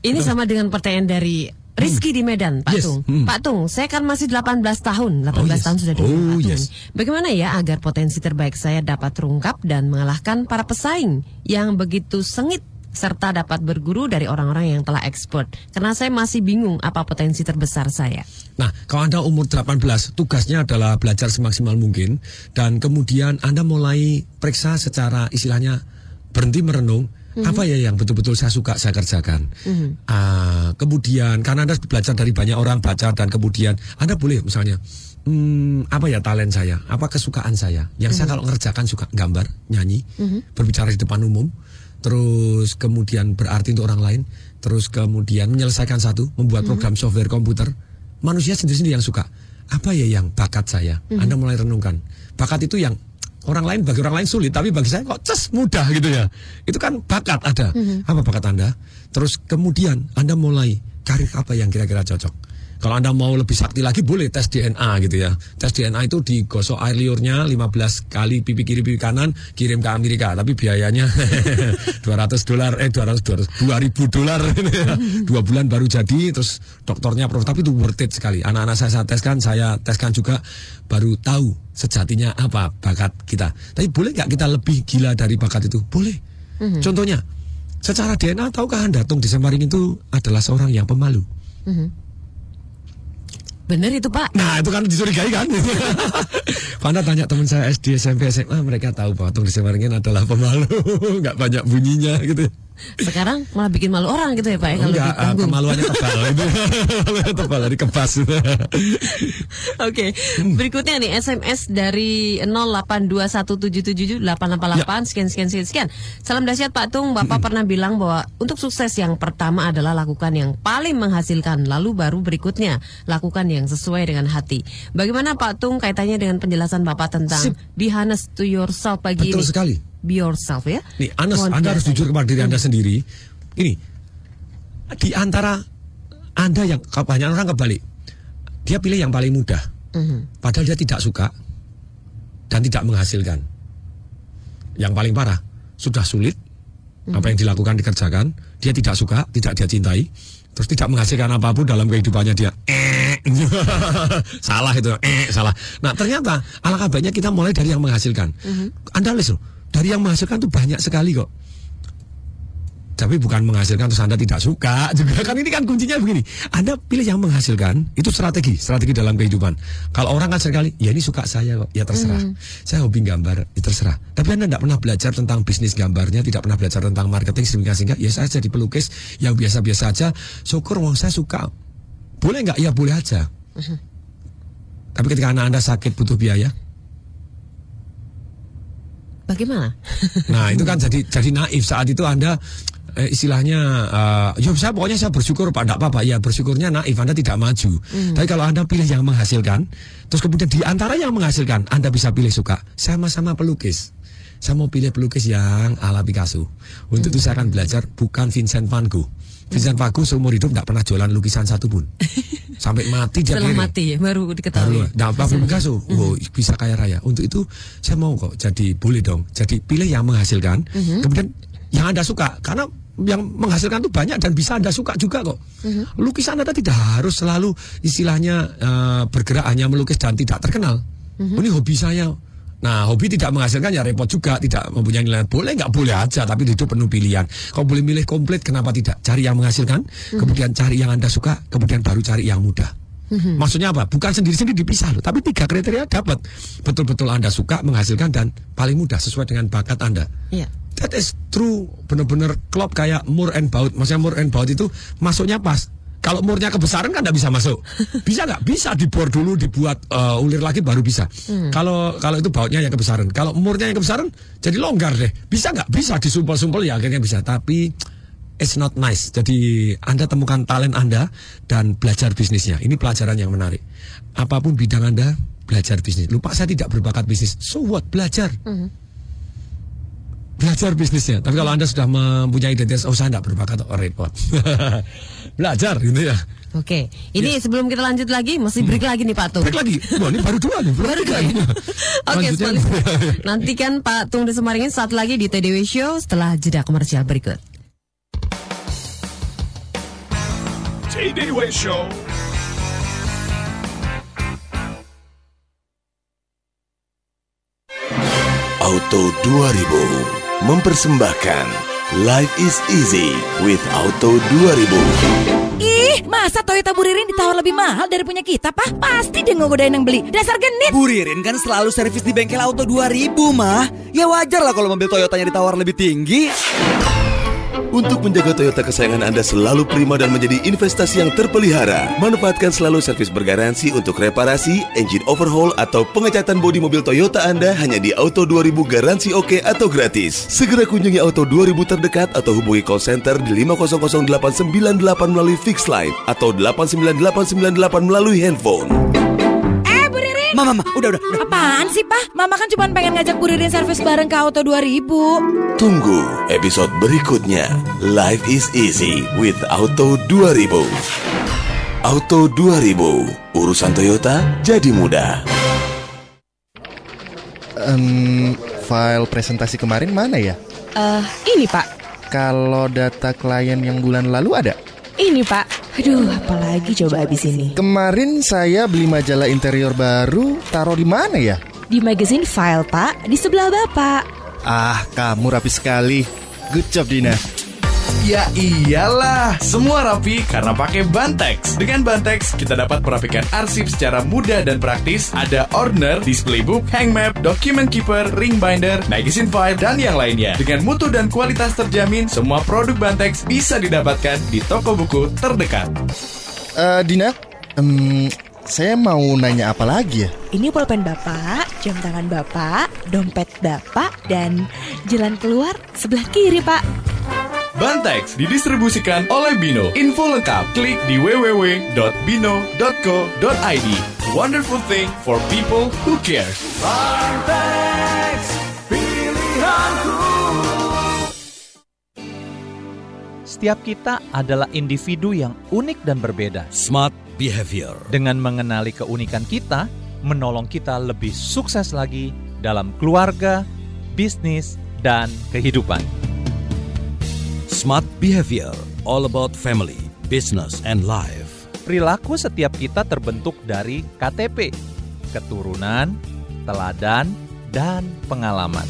S1: Ini sama dengan pertanyaan dari Rizky di Medan, Pak
S2: Yes.
S1: Tung.
S2: Hmm.
S1: Pak Tung, saya kan masih 18 tahun. 18
S2: Oh, yes.
S1: tahun sudah di
S2: Oh,
S1: Pak Tung.
S2: yes.
S1: Bagaimana ya agar potensi terbaik saya dapat terungkap dan mengalahkan para pesaing yang begitu sengit serta dapat berguru dari orang-orang yang telah expert. Karena saya masih bingung apa potensi terbesar saya.
S2: Nah, kalau Anda umur 18, tugasnya adalah belajar semaksimal mungkin dan kemudian Anda mulai periksa secara istilahnya berhenti merenung, Apa ya yang betul-betul saya suka saya kerjakan.
S1: Mhm.
S2: Ah, kemudian karena Anda belajar dari banyak orang baca dan kemudian Anda boleh misalnya hmm, apa ya talent saya, apa kesukaan saya. Yang saya
S1: Mhm.
S2: kalau ngerjakan suka gambar, nyanyi,
S1: Mhm.
S2: berbicara di depan umum, terus kemudian berarti untuk orang lain, terus kemudian menyelesaikan satu, membuat
S1: Mhm.
S2: program software komputer. Manusia sendiri-sendiri yang suka. Apa ya yang bakat saya?
S1: Mhm.
S2: Anda mulai renungkan. Bakat itu yang orang lain bagi orang lain sulit, tapi bagi saya kok ces mudah gitu ya. Itu kan bakat ada.
S1: Mhm.
S2: Apa bakat Anda? Terus kemudian Anda mulai karir apa yang kira-kira cocok. Kalau Anda mau lebih sakti lagi boleh tes DNA gitu ya. Tes DNA itu digosok air liurnya 15 kali pipi kiri pipi kanan kirim ke Amerika, tapi biayanya 200 dolar eh 200 200 2000 dolar dua bulan baru jadi terus dokternya prof tapi itu worth it sekali. Anak-anak saya, saya teskan, saya teskan juga baru tahu sejatinya apa bakat kita. Tapi boleh nggak kita lebih gila dari bakat itu? Boleh.
S1: Mhm.
S2: Contohnya, secara DNA tahukah Anda Tung Desemaring itu adalah seorang yang pemalu?
S1: Mhm. Bener itu Pak.
S2: Nah itu kan dicurigai kan? Fanda tanya teman saya SD, SMP, SMA Mereka tahu bahwa Tung Desemaringin adalah pemalu. Nggak banyak bunyinya gitu
S1: Sekarang malah bikin malu orang gitu ya Pak ya kalau
S2: Enggak,
S1: panggung.
S2: kemaluannya tebal itu tebal dari kebas
S1: Oke, berikutnya nih SMS dari 0821777888 sekian sekian sekian sekian. Salam dahsyat Pak Tung, Bapak pernah bilang bahwa untuk sukses yang pertama adalah lakukan yang paling menghasilkan, lalu baru berikutnya lakukan yang sesuai dengan hati. Bagaimana Pak Tung kaitannya dengan penjelasan Bapak tentang
S2: Sip.
S1: be honest to yourself pagi
S2: Betul
S1: ini?
S2: sekali.
S1: Be yourself ya.
S2: Nih, Anas,
S1: Mohon
S2: Anda harus jujur kepada diri Anda sendiri. Ini di antara Anda yang kebanyakan orang kebalik, dia pilih yang paling mudah,
S1: Mhm.
S2: padahal dia tidak suka dan tidak menghasilkan. Yang paling parah, sudah sulit apa yang dilakukan dikerjakan, dia tidak suka, tidak dia cintai, terus tidak menghasilkan apa pun dalam kehidupannya dia. Eh, salah itu, eh, salah. Nah ternyata alangkah baiknya kita mulai dari yang menghasilkan. Anda lihat loh, dari yang menghasilkan tuh banyak sekali kok. Tapi bukan menghasilkan terus Anda tidak suka juga kan ini kan kuncinya begini. Anda pilih yang menghasilkan itu strategi, strategi dalam kehidupan. Kalau orang kan sekali, ya ini suka saya kok, ya terserah.
S1: Mhm.
S2: Saya hobi gambar, ya terserah. Tapi Anda tidak pernah belajar tentang bisnis gambarnya, tidak pernah belajar tentang marketing sehingga sehingga ya saya jadi pelukis yang biasa-biasa aja. Syukur wong saya suka. Boleh nggak? Ya boleh aja. Tapi ketika anak Anda sakit butuh biaya,
S1: Bagaimana?
S2: Nah itu kan jadi jadi naif saat itu anda eh, istilahnya eh, ya saya pokoknya saya bersyukur pak tidak apa-apa ya bersyukurnya naif anda tidak maju.
S1: Hmm.
S2: Tapi kalau anda pilih yang menghasilkan, terus kemudian di antara yang menghasilkan anda bisa pilih suka sama-sama pelukis. Saya mau pilih pelukis yang ala Picasso. Untuk itu saya akan belajar bukan Vincent van Gogh. Vincent van Gogh seumur hidup tidak pernah jualan lukisan satu pun. Sampai mati dia
S1: Setelah mati ya, baru diketahui.
S2: Baru, nah, Pablo Picasso, oh, bisa kaya raya. Untuk itu saya mau kok jadi boleh dong. Jadi pilih yang menghasilkan,
S1: Mhm.
S2: kemudian yang anda suka. Karena yang menghasilkan itu banyak dan bisa anda suka juga kok.
S1: Mhm.
S2: Lukisan anda tidak harus selalu istilahnya eh, bergerak hanya melukis dan tidak terkenal.
S1: Mhm.
S2: Ini hobi saya. Nah, hobi tidak menghasilkan ya repot juga, tidak mempunyai nilai. Boleh nggak boleh aja, tapi hidup penuh pilihan. Kau boleh milih komplit, kenapa tidak? Cari yang menghasilkan, kemudian cari yang anda suka, kemudian baru cari yang mudah.
S1: Mhm.
S2: Maksudnya apa? Bukan sendiri-sendiri dipisah loh, tapi tiga kriteria dapat. Betul-betul Anda suka, menghasilkan dan paling mudah sesuai dengan bakat Anda.
S1: Iya.
S2: That is true, benar-benar klop kayak Moore and Baut. Maksudnya Moore and Baut itu masuknya pas. Kalau murnya kebesaran kan nggak bisa masuk. Bisa nggak? Bisa dibor dulu, dibuat uh, ulir lagi baru bisa.
S1: Hmm.
S2: Kalau kalau itu bautnya yang kebesaran. Kalau murnya yang kebesaran, jadi longgar deh. Bisa nggak? Bisa disumpel-sumpel ya akhirnya bisa. Tapi it's not nice. Jadi Anda temukan talent Anda dan belajar bisnisnya. Ini pelajaran yang menarik. Apa pun bidang Anda, belajar bisnis. Lupa saya tidak berbakat bisnis. So what? Belajar. Belajar bisnisnya. Tapi kalau Anda sudah mempunyai identitas, oh saya tidak berbakat, oh repot. belajar gitu ya.
S1: Oke, ini sebelum kita lanjut lagi, masih break lagi nih Pak Tung.
S2: Break lagi? Wah ini baru dua nih.
S1: Baru dua ya? Oke, sekali. Nantikan Pak Tung Desemaringin saat lagi di TDW Show setelah jeda komersial berikut.
S3: TDW Show.
S4: Auto 2000 mempersembahkan Life is easy with Auto 2000.
S5: Ih, masa Toyota Buririn ditawar lebih mahal dari punya kita, Pak? Pasti dia ngegodain yang beli. Dasar genit.
S6: Bu Ririn kan selalu servis di bengkel auto 2000 mah. Ya wajar lah kalau mobil Toyotanya ditawar lebih tinggi.
S4: Untuk menjaga Toyota kesayangan Anda selalu prima dan menjadi investasi yang terpelihara, manfaatkan selalu servis bergaransi untuk reparasi, engine overhaul, atau pengecatan bodi mobil Toyota Anda hanya di Auto 2000 Garansi Oke atau gratis. Segera kunjungi Auto 2000 terdekat atau hubungi call center di 500898 melalui fixed line atau 89898 melalui handphone.
S6: Mama, mama, udah, udah, udah.
S5: Apaan sih, Pak? Mama kan cuma pengen ngajak Bu Ririn servis bareng ke Auto 2000.
S4: Tunggu episode berikutnya. Life is easy with Auto 2000. Auto 2000, urusan Toyota jadi mudah.
S19: Em, file presentasi kemarin mana ya?
S10: Eh, ini Pak.
S19: Kalau data klien yang bulan lalu ada?
S10: Ini Pak. Aduh, apalagi coba habis ini.
S19: Kemarin saya beli majalah interior baru, taruh di mana ya?
S10: Di magazine file Pak, di sebelah Bapak.
S19: Ah, kamu rapi sekali. Good job, Dina.
S20: Ya iyalah, semua rapi karena pakai Bantex. Dengan Bantex, kita dapat merapikan arsip secara mudah dan praktis. Ada order, display book, hang map, document keeper, ring binder, magazine file, dan yang lainnya. Dengan mutu dan kualitas terjamin, semua produk Bantex bisa didapatkan di toko buku terdekat.
S19: Eh, Dina, em, saya mau nanya apa lagi ya?
S10: Ini pulpen Bapak, jam tangan Bapak, dompet Bapak, dan jalan keluar sebelah kiri Pak.
S20: Bantex didistribusikan oleh Bino. Info lengkap klik di www.bino.co.id. Wonderful thing for people who care.
S7: Bartex, pilihanku.
S21: Setiap kita adalah individu yang unik dan berbeda.
S8: Smart behavior.
S21: Dengan mengenali keunikan kita, menolong kita lebih sukses lagi dalam keluarga, bisnis, dan kehidupan.
S8: Smart behavior. All about family, business, and life.
S21: Perilaku setiap kita terbentuk dari KTP, keturunan, teladan, dan pengalaman.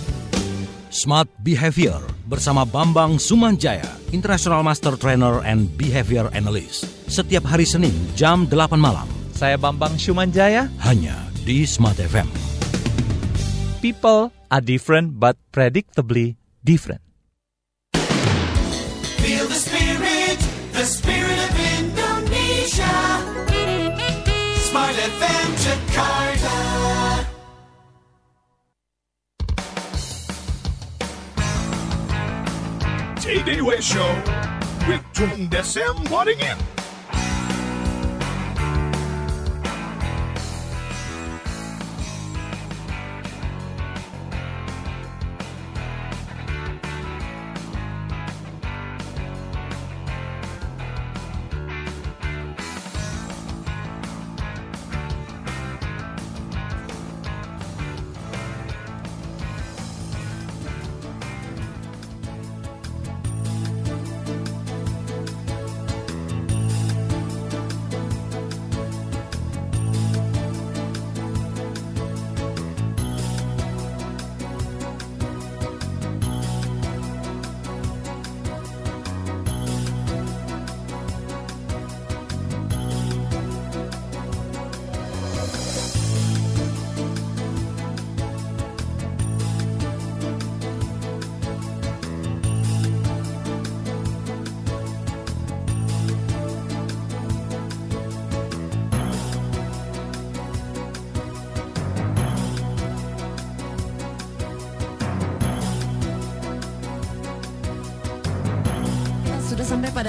S8: Smart Behavior bersama Bambang Sumanjaya, International Master Trainer and Behavior Analyst. Setiap hari Senin jam 8 malam.
S21: Saya Bambang Sumanjaya.
S8: Hanya di Smart FM.
S21: People are different but predictably different.
S3: TDW Show with Tung Desem Waddingin.
S1: Sudah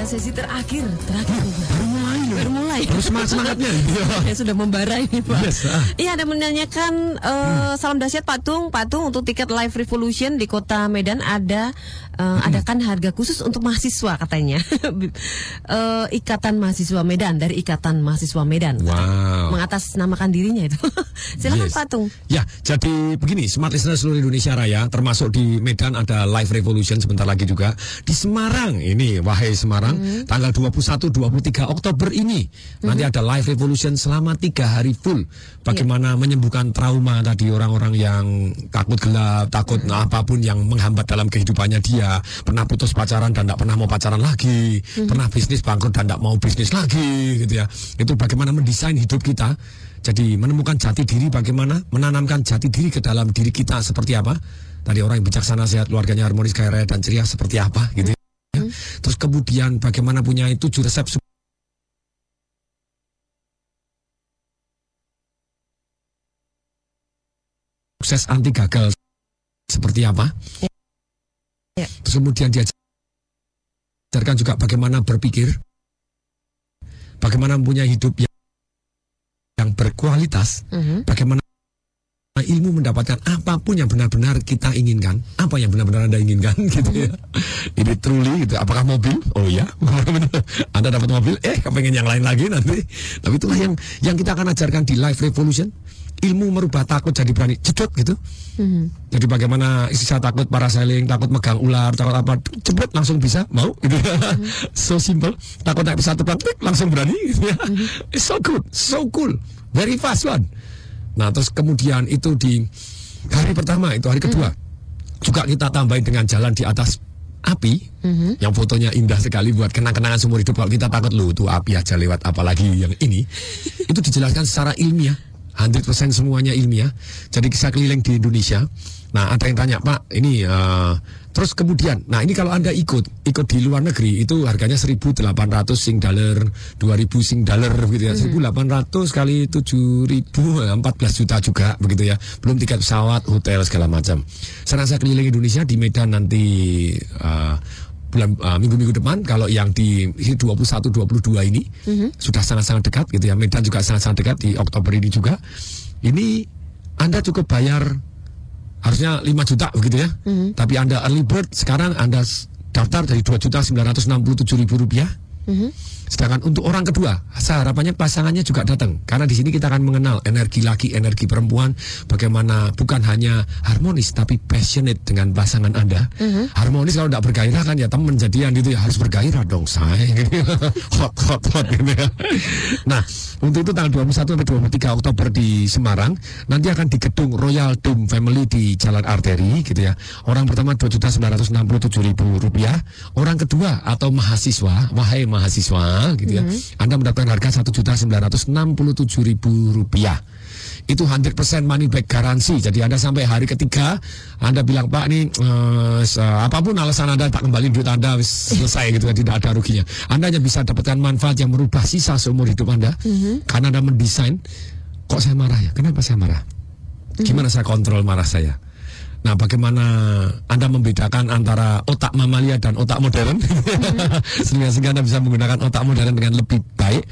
S1: sesi terakhir, terakhir.
S2: Mulai loh.
S1: Baru mulai.
S2: Harus semangat semangatnya.
S1: Ya sudah membara ini Pak.
S2: Yes, ah.
S1: Iya ada menanyakan eh, salam dahsyat Patung, Patung untuk tiket Live Revolution di Kota Medan ada eh, adakan harga khusus untuk mahasiswa katanya. Eh, Ikatan Mahasiswa Medan dari Ikatan Mahasiswa Medan.
S2: Wow.
S1: Mengatasnamakan dirinya itu. Silakan
S2: Yes.
S1: Patung.
S2: Ya, jadi begini, Smart Listener seluruh Indonesia Raya, termasuk di Medan ada Live Revolution sebentar lagi juga. Di Semarang, ini wahai Semarang, tanggal 21 23 Oktober ini nanti ada Live Revolution selama tiga hari full. Bagaimana menyembuhkan trauma tadi orang-orang yang takut gelap, takut apa pun yang menghambat dalam kehidupannya dia, pernah putus pacaran dan tidak pernah mau pacaran lagi, pernah bisnis bangkrut dan tidak mau bisnis lagi, gitu ya. Itu bagaimana mendesain hidup kita. Jadi menemukan jati diri bagaimana, menanamkan jati diri ke dalam diri kita seperti apa. Tadi orang yang bijaksana, sehat, keluarganya harmonis, kaya raya dan ceria seperti apa gitu. ya. Terus kemudian bagaimana punya tujuh resep sukses anti gagal seperti apa? Terus kemudian diajarkan juga bagaimana berpikir, bagaimana mempunyai hidup yang, berkualitas, bagaimana ilmu mendapatkan apa pun yang benar-benar kita inginkan, apa yang benar-benar anda inginkan, gitu ya. Ini truly, gitu. Apakah mobil? Oh ya, anda dapat mobil, eh kepengen yang lain lagi nanti. Tapi itulah yang yang kita akan ajarkan di Life Revolution. Ilmu merubah takut jadi berani, jedot gitu. Jadi bagaimana saya takut parasailing, takut megang ular, takut apa, cepet langsung bisa, mau gitu ya. so simple. Takut naik pesawat terbang, langsung berani gitu ya. It's so good, so cool, very fast one. Nah terus kemudian itu di hari pertama itu hari kedua juga kita tambahin dengan jalan di atas api. Yang fotonya indah sekali buat kenang-kenangan seumur hidup. Kalau kita takut lu tuh api aja lewat apalagi yang ini? Itu dijelaskan secara ilmiah 100% semuanya ilmiah. Jadi kisah keliling di Indonesia. Nah, ada yang tanya, "Pak, ini eh, terus kemudian, nah ini kalau Anda ikut, ikut di luar negeri itu harganya 1.800 sing dollar, 2.000 sing dollar begitu ya. 1.800 kali 7.000 14 juta juga begitu ya. Belum tiket pesawat, hotel segala macam. Serasa keliling Indonesia di Medan nanti eh, bulan uh, minggu-minggu depan kalau yang di 21 22 ini sudah sangat-sangat dekat gitu ya. Medan juga sangat-sangat dekat di Oktober ini juga. Ini Anda cukup bayar harusnya 5 juta begitu ya. Tapi Anda early bird sekarang Anda daftar dari 2 juta 967 ribu rupiah. Sedangkan untuk orang kedua, saya harapannya pasangannya juga datang. Karena di sini kita akan mengenal energi laki, energi perempuan, bagaimana bukan hanya harmonis tapi passionate dengan pasangan Anda. Harmonis kalau tidak bergairah kan ya teman jadian gitu ya harus bergairah dong saya. hot hot hot gitu ya. Nah, untuk itu tanggal 21 sampai 23 Oktober di Semarang nanti akan di gedung Royal Dome Family di Jalan Arteri gitu ya. Orang pertama 2.967.000 rupiah, orang kedua atau mahasiswa, wahai mahasiswa gitu ya. Anda mendapatkan harga 1.967.000 rupiah itu 100% money back garansi. Jadi Anda sampai hari ketiga, Anda bilang Pak eh, se- apa pun alasan Anda tak kembali duit Anda wis selesai gitu kan tidak ada ruginya. Anda hanya bisa dapatkan manfaat yang merubah sisa seumur hidup Anda karena Anda mendesain kok saya marah ya? Kenapa saya marah? Gimana saya kontrol marah saya? Nah, bagaimana Anda membedakan antara otak mamalia dan otak modern? sehingga, sehingga Anda bisa menggunakan otak modern dengan lebih baik.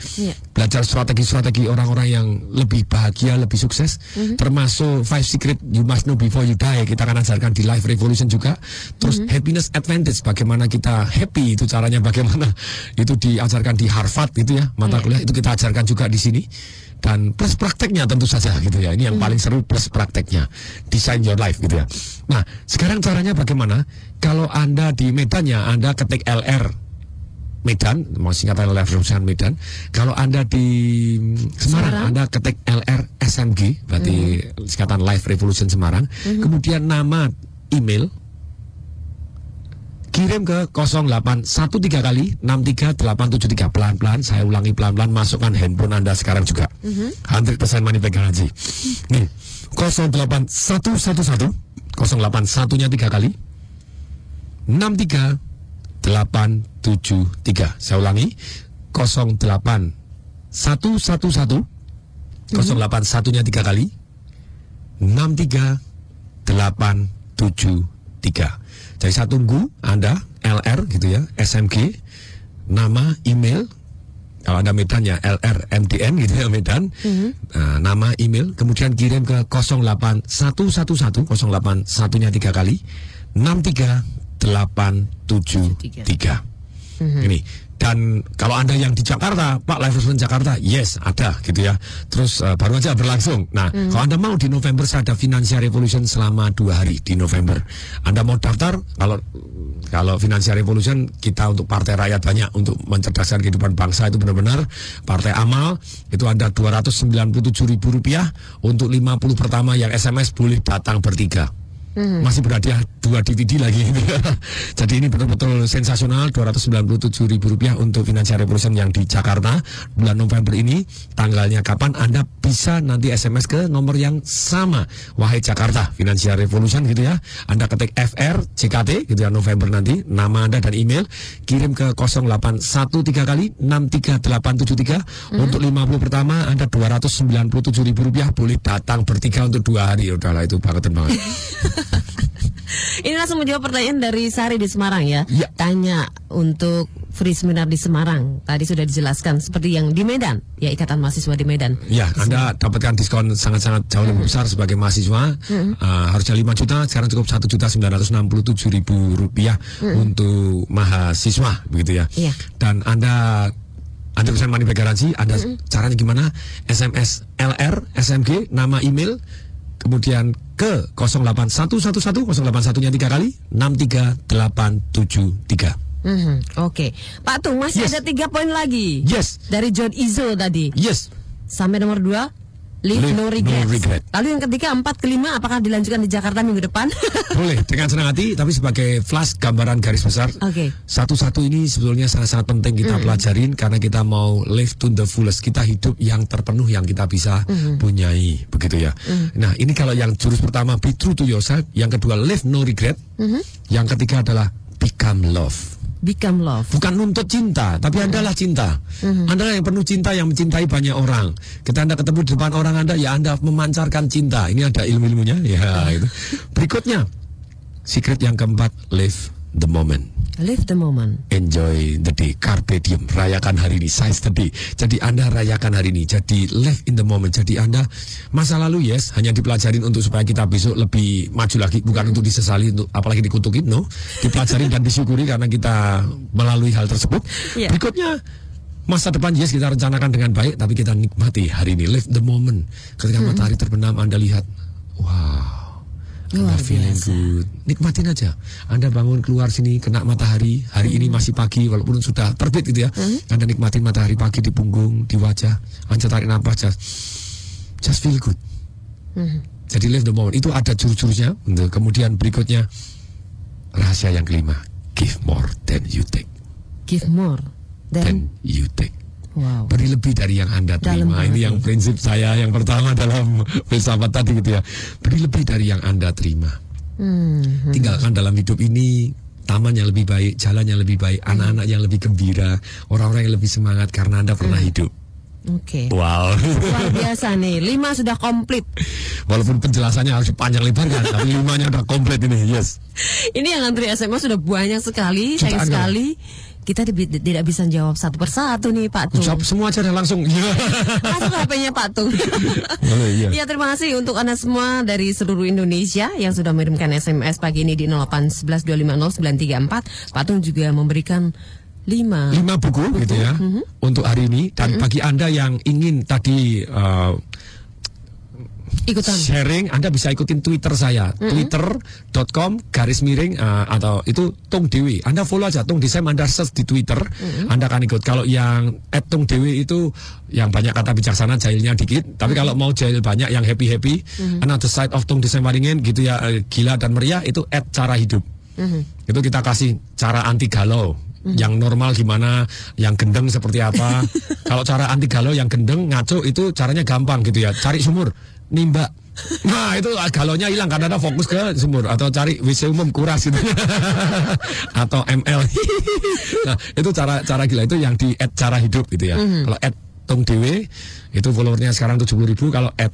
S2: Belajar strategi-strategi orang-orang yang lebih bahagia, lebih sukses. Termasuk Five Secret You Must Know Before You Die. Kita akan ajarkan di Life Revolution juga. Terus Happiness Advantage. Bagaimana kita happy, itu caranya bagaimana. Itu diajarkan di Harvard gitu ya. Mata kuliah itu kita ajarkan juga di sini dan plus prakteknya tentu saja gitu ya. Ini yang paling seru plus prakteknya. Design your life gitu ya. Nah, sekarang caranya bagaimana? Kalau Anda di Medannya Anda ketik LR Medan, mau singkatan LR Revolution Medan. Kalau Anda di Semarang, Anda ketik LR SMG, berarti singkatan Life Revolution Semarang. Kemudian nama email kirim ke 0813 kali 63873 pelan-pelan saya ulangi pelan-pelan masukkan handphone Anda sekarang juga. 100% money back garansi nih 08111 081 nya 3 kali 63873 saya ulangi 08 111 081 nya 3 kali 63873 jadi saya tunggu Anda LR gitu ya, SMG, nama, email. Kalau Anda Medan ya LR MDN gitu ya Medan. Nah, nama, email, kemudian kirim ke 08111 081 nya 3 kali 63873. Ini dan kalau anda yang di Jakarta, Pak Live Jakarta, yes ada gitu ya. Terus eh, baru aja berlangsung. Nah, kalau anda mau di November saya ada Financial Revolution selama dua hari di November. Anda mau daftar? Kalau kalau Financial Revolution kita untuk partai rakyat banyak untuk mencerdaskan kehidupan bangsa itu benar-benar partai amal itu ada 297 ribu rupiah untuk 50 pertama yang SMS boleh datang bertiga.
S1: Mhm.
S2: Masih berhadiah dua DVD lagi. Jadi ini betul-betul sensasional. 297 ribu rupiah untuk Financial Revolution yang di Jakarta bulan November ini. Tanggalnya kapan? Anda bisa nanti SMS ke nomor yang sama. Wahai Jakarta Financial Revolution gitu ya. Anda ketik FR JKT gitu ya November nanti. Nama Anda dan email kirim ke 0813 kali 63873 untuk 50 pertama Anda 297 ribu rupiah boleh datang bertiga untuk dua hari udahlah itu banget banget
S1: Ini langsung menjawab pertanyaan dari Sari di Semarang ya.
S2: Iya.
S1: Tanya untuk free seminar di Semarang. Tadi sudah dijelaskan seperti yang di Medan, ya Ikatan Mahasiswa di Medan.
S2: Ya, Anda dapatkan diskon sangat-sangat jauh lebih besar sebagai mahasiswa.
S1: Mhm.
S2: Uh, harusnya 5 juta, sekarang cukup 1 juta 967 ribu rupiah untuk mahasiswa, begitu ya.
S1: Iya.
S2: Dan Anda Anda bisa money back garansi,
S1: Mhm.
S2: caranya gimana? SMS LR, SMG, nama email, kemudian ke 08111 081-nya 3 kali 63873.
S1: Mhm, Oke, Pak Tung masih ada tiga poin lagi.
S2: Yes.
S1: Dari John Izzo tadi.
S2: Yes.
S1: Sampai nomor dua, live,
S2: Live
S1: no,
S2: no
S1: regrets.
S2: regret.
S1: Lalu yang ketiga, empat, kelima, apakah dilanjutkan di Jakarta minggu depan?
S2: Boleh dengan senang hati, tapi sebagai flash gambaran garis besar.
S1: Oke.
S2: Satu-satu ini sebetulnya sangat-sangat penting kita
S1: Mm.
S2: pelajarin karena kita mau live to the fullest. Kita hidup yang terpenuh yang kita bisa
S1: Mhm.
S2: punyai, begitu ya.
S1: Mhm.
S2: Nah, ini kalau yang jurus pertama be true to yourself, yang kedua live no regret,
S1: Mhm.
S2: yang ketiga adalah become love.
S1: Become love.
S2: Bukan nuntut cinta, tapi Anda lah cinta. Anda yang penuh cinta yang mencintai banyak orang. Ketika Anda ketemu di depan orang Anda, ya Anda memancarkan cinta. Ini ada ilmu-ilmunya, ya itu. Berikutnya, secret yang keempat, live the moment.
S1: Live the moment.
S2: Enjoy the day, carpe diem, rayakan hari ini, seize the day. Jadi Anda rayakan hari ini, jadi live in the moment. Jadi Anda masa lalu yes, hanya dipelajarin untuk supaya kita besok lebih maju lagi, bukan untuk disesali, untuk apalagi dikutukin, no. Dipelajarin dan disyukuri karena kita melalui hal tersebut.
S1: Iya.
S2: Berikutnya masa depan yes kita rencanakan dengan baik, tapi kita nikmati hari ini, live the moment. Ketika
S1: Hmm.
S2: matahari terbenam, Anda lihat, wow.
S1: Luar
S2: feeling
S1: biasa.
S2: good. Nikmatin aja. Anda bangun keluar sini kena matahari. Hari
S1: Hmm.
S2: ini masih pagi walaupun sudah terbit gitu ya. Anda nikmatin matahari pagi di punggung, di wajah. Anda tarik nafas just, just feel good.
S1: Mhm.
S2: Jadi live the moment. Itu ada jurus-jurusnya. Kemudian berikutnya rahasia yang kelima, give more than you take.
S1: Give more
S2: Than
S1: than
S2: you take.
S1: Wow.
S2: Beri lebih dari yang Anda
S1: Dalam
S2: terima.
S1: banget
S2: Ini yang prinsip saya yang pertama dalam filsafat tadi gitu ya. Beri lebih dari yang Anda terima.
S1: Hmm.
S2: Tinggalkan dalam hidup ini taman yang lebih baik, jalan yang lebih baik, anak-anak yang lebih gembira, orang-orang yang lebih semangat karena Anda pernah hidup.
S1: Oke.
S2: Wow.
S1: Luar biasa nih, lima sudah komplit.
S2: Walaupun penjelasannya harus panjang lebar kan, tapi limanya udah komplit ini. Yes.
S1: Ini yang antri SMS sudah banyak sekali, sayang sekali. Kita tidak bisa jawab satu persatu nih Pak Tung.
S2: Jawab semua aja langsung.
S1: Langsung ke HP-nya Pak Tung.
S2: Boleh, iya.
S1: Ya terima kasih untuk Anda semua dari seluruh Indonesia yang sudah mengirimkan SMS pagi ini di 08112500934. Pak Tung juga memberikan 5
S2: lima buku gitu ya untuk hari ini dan bagi anda yang ingin tadi uh,
S1: ikutan.
S2: Sharing anda bisa ikutin twitter saya. Twitter.com garis miring uh, atau itu tung dewi. Anda follow aja tung desem anda search di twitter. Anda akan ikut. Kalau yang at tung dewi itu yang banyak kata bijaksana jahilnya dikit. Tapi kalau mau jahil banyak yang happy happy
S1: Mhm.
S2: another side of tung desem waringin gitu ya eh, gila dan meriah itu at cara hidup.
S1: Mhm.
S2: itu kita kasih cara anti galau. Yang normal gimana yang gendeng seperti apa. Kalau cara anti galau yang gendeng ngaco itu caranya gampang gitu ya. Cari sumur nimba nah itu galaunya hilang karena ada fokus ke sumur atau cari WC umum kuras gitu atau ML nah itu cara cara gila. Itu yang di add cara hidup gitu ya.
S1: Mhm.
S2: kalau add tong dewe itu followernya sekarang 70 ribu. Kalau add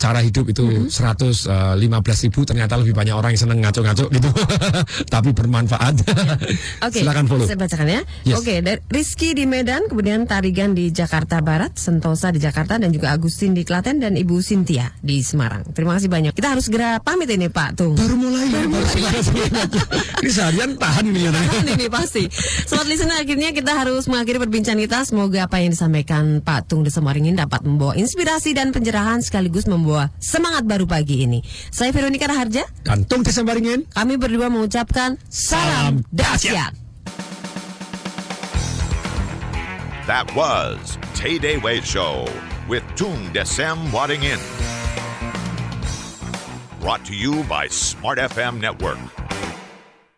S2: cara hidup itu
S1: Mhm.
S2: 115 ribu ternyata lebih banyak orang yang seneng ngaco-ngaco gitu tapi bermanfaat
S1: Oke,
S2: silakan follow
S1: saya bacakan ya.
S2: Yes.
S1: Oke, dari Rizky di Medan, kemudian Tarigan di Jakarta Barat, Sentosa di Jakarta, dan juga Agustin di Klaten dan Ibu Sintia di Semarang. Terima kasih banyak. Kita harus segera pamit ini Pak Tung.
S2: Baru mulai ya, baru ini seharian tahan nih ya
S1: Tahan ini pasti. Sobat listener akhirnya kita harus mengakhiri perbincangan kita. Semoga apa yang disampaikan Pak Tung di Semaringin dapat membawa inspirasi dan pencerahan sekaligus membawa semangat baru pagi ini. Saya Veronica Raharja.
S2: dan tung desembaringin
S1: Kami berdua mengucapkan salam dahsyat.
S3: That was Tay Day Way Show with Tung Desem Wadding In.
S22: Brought to you by Smart FM Network.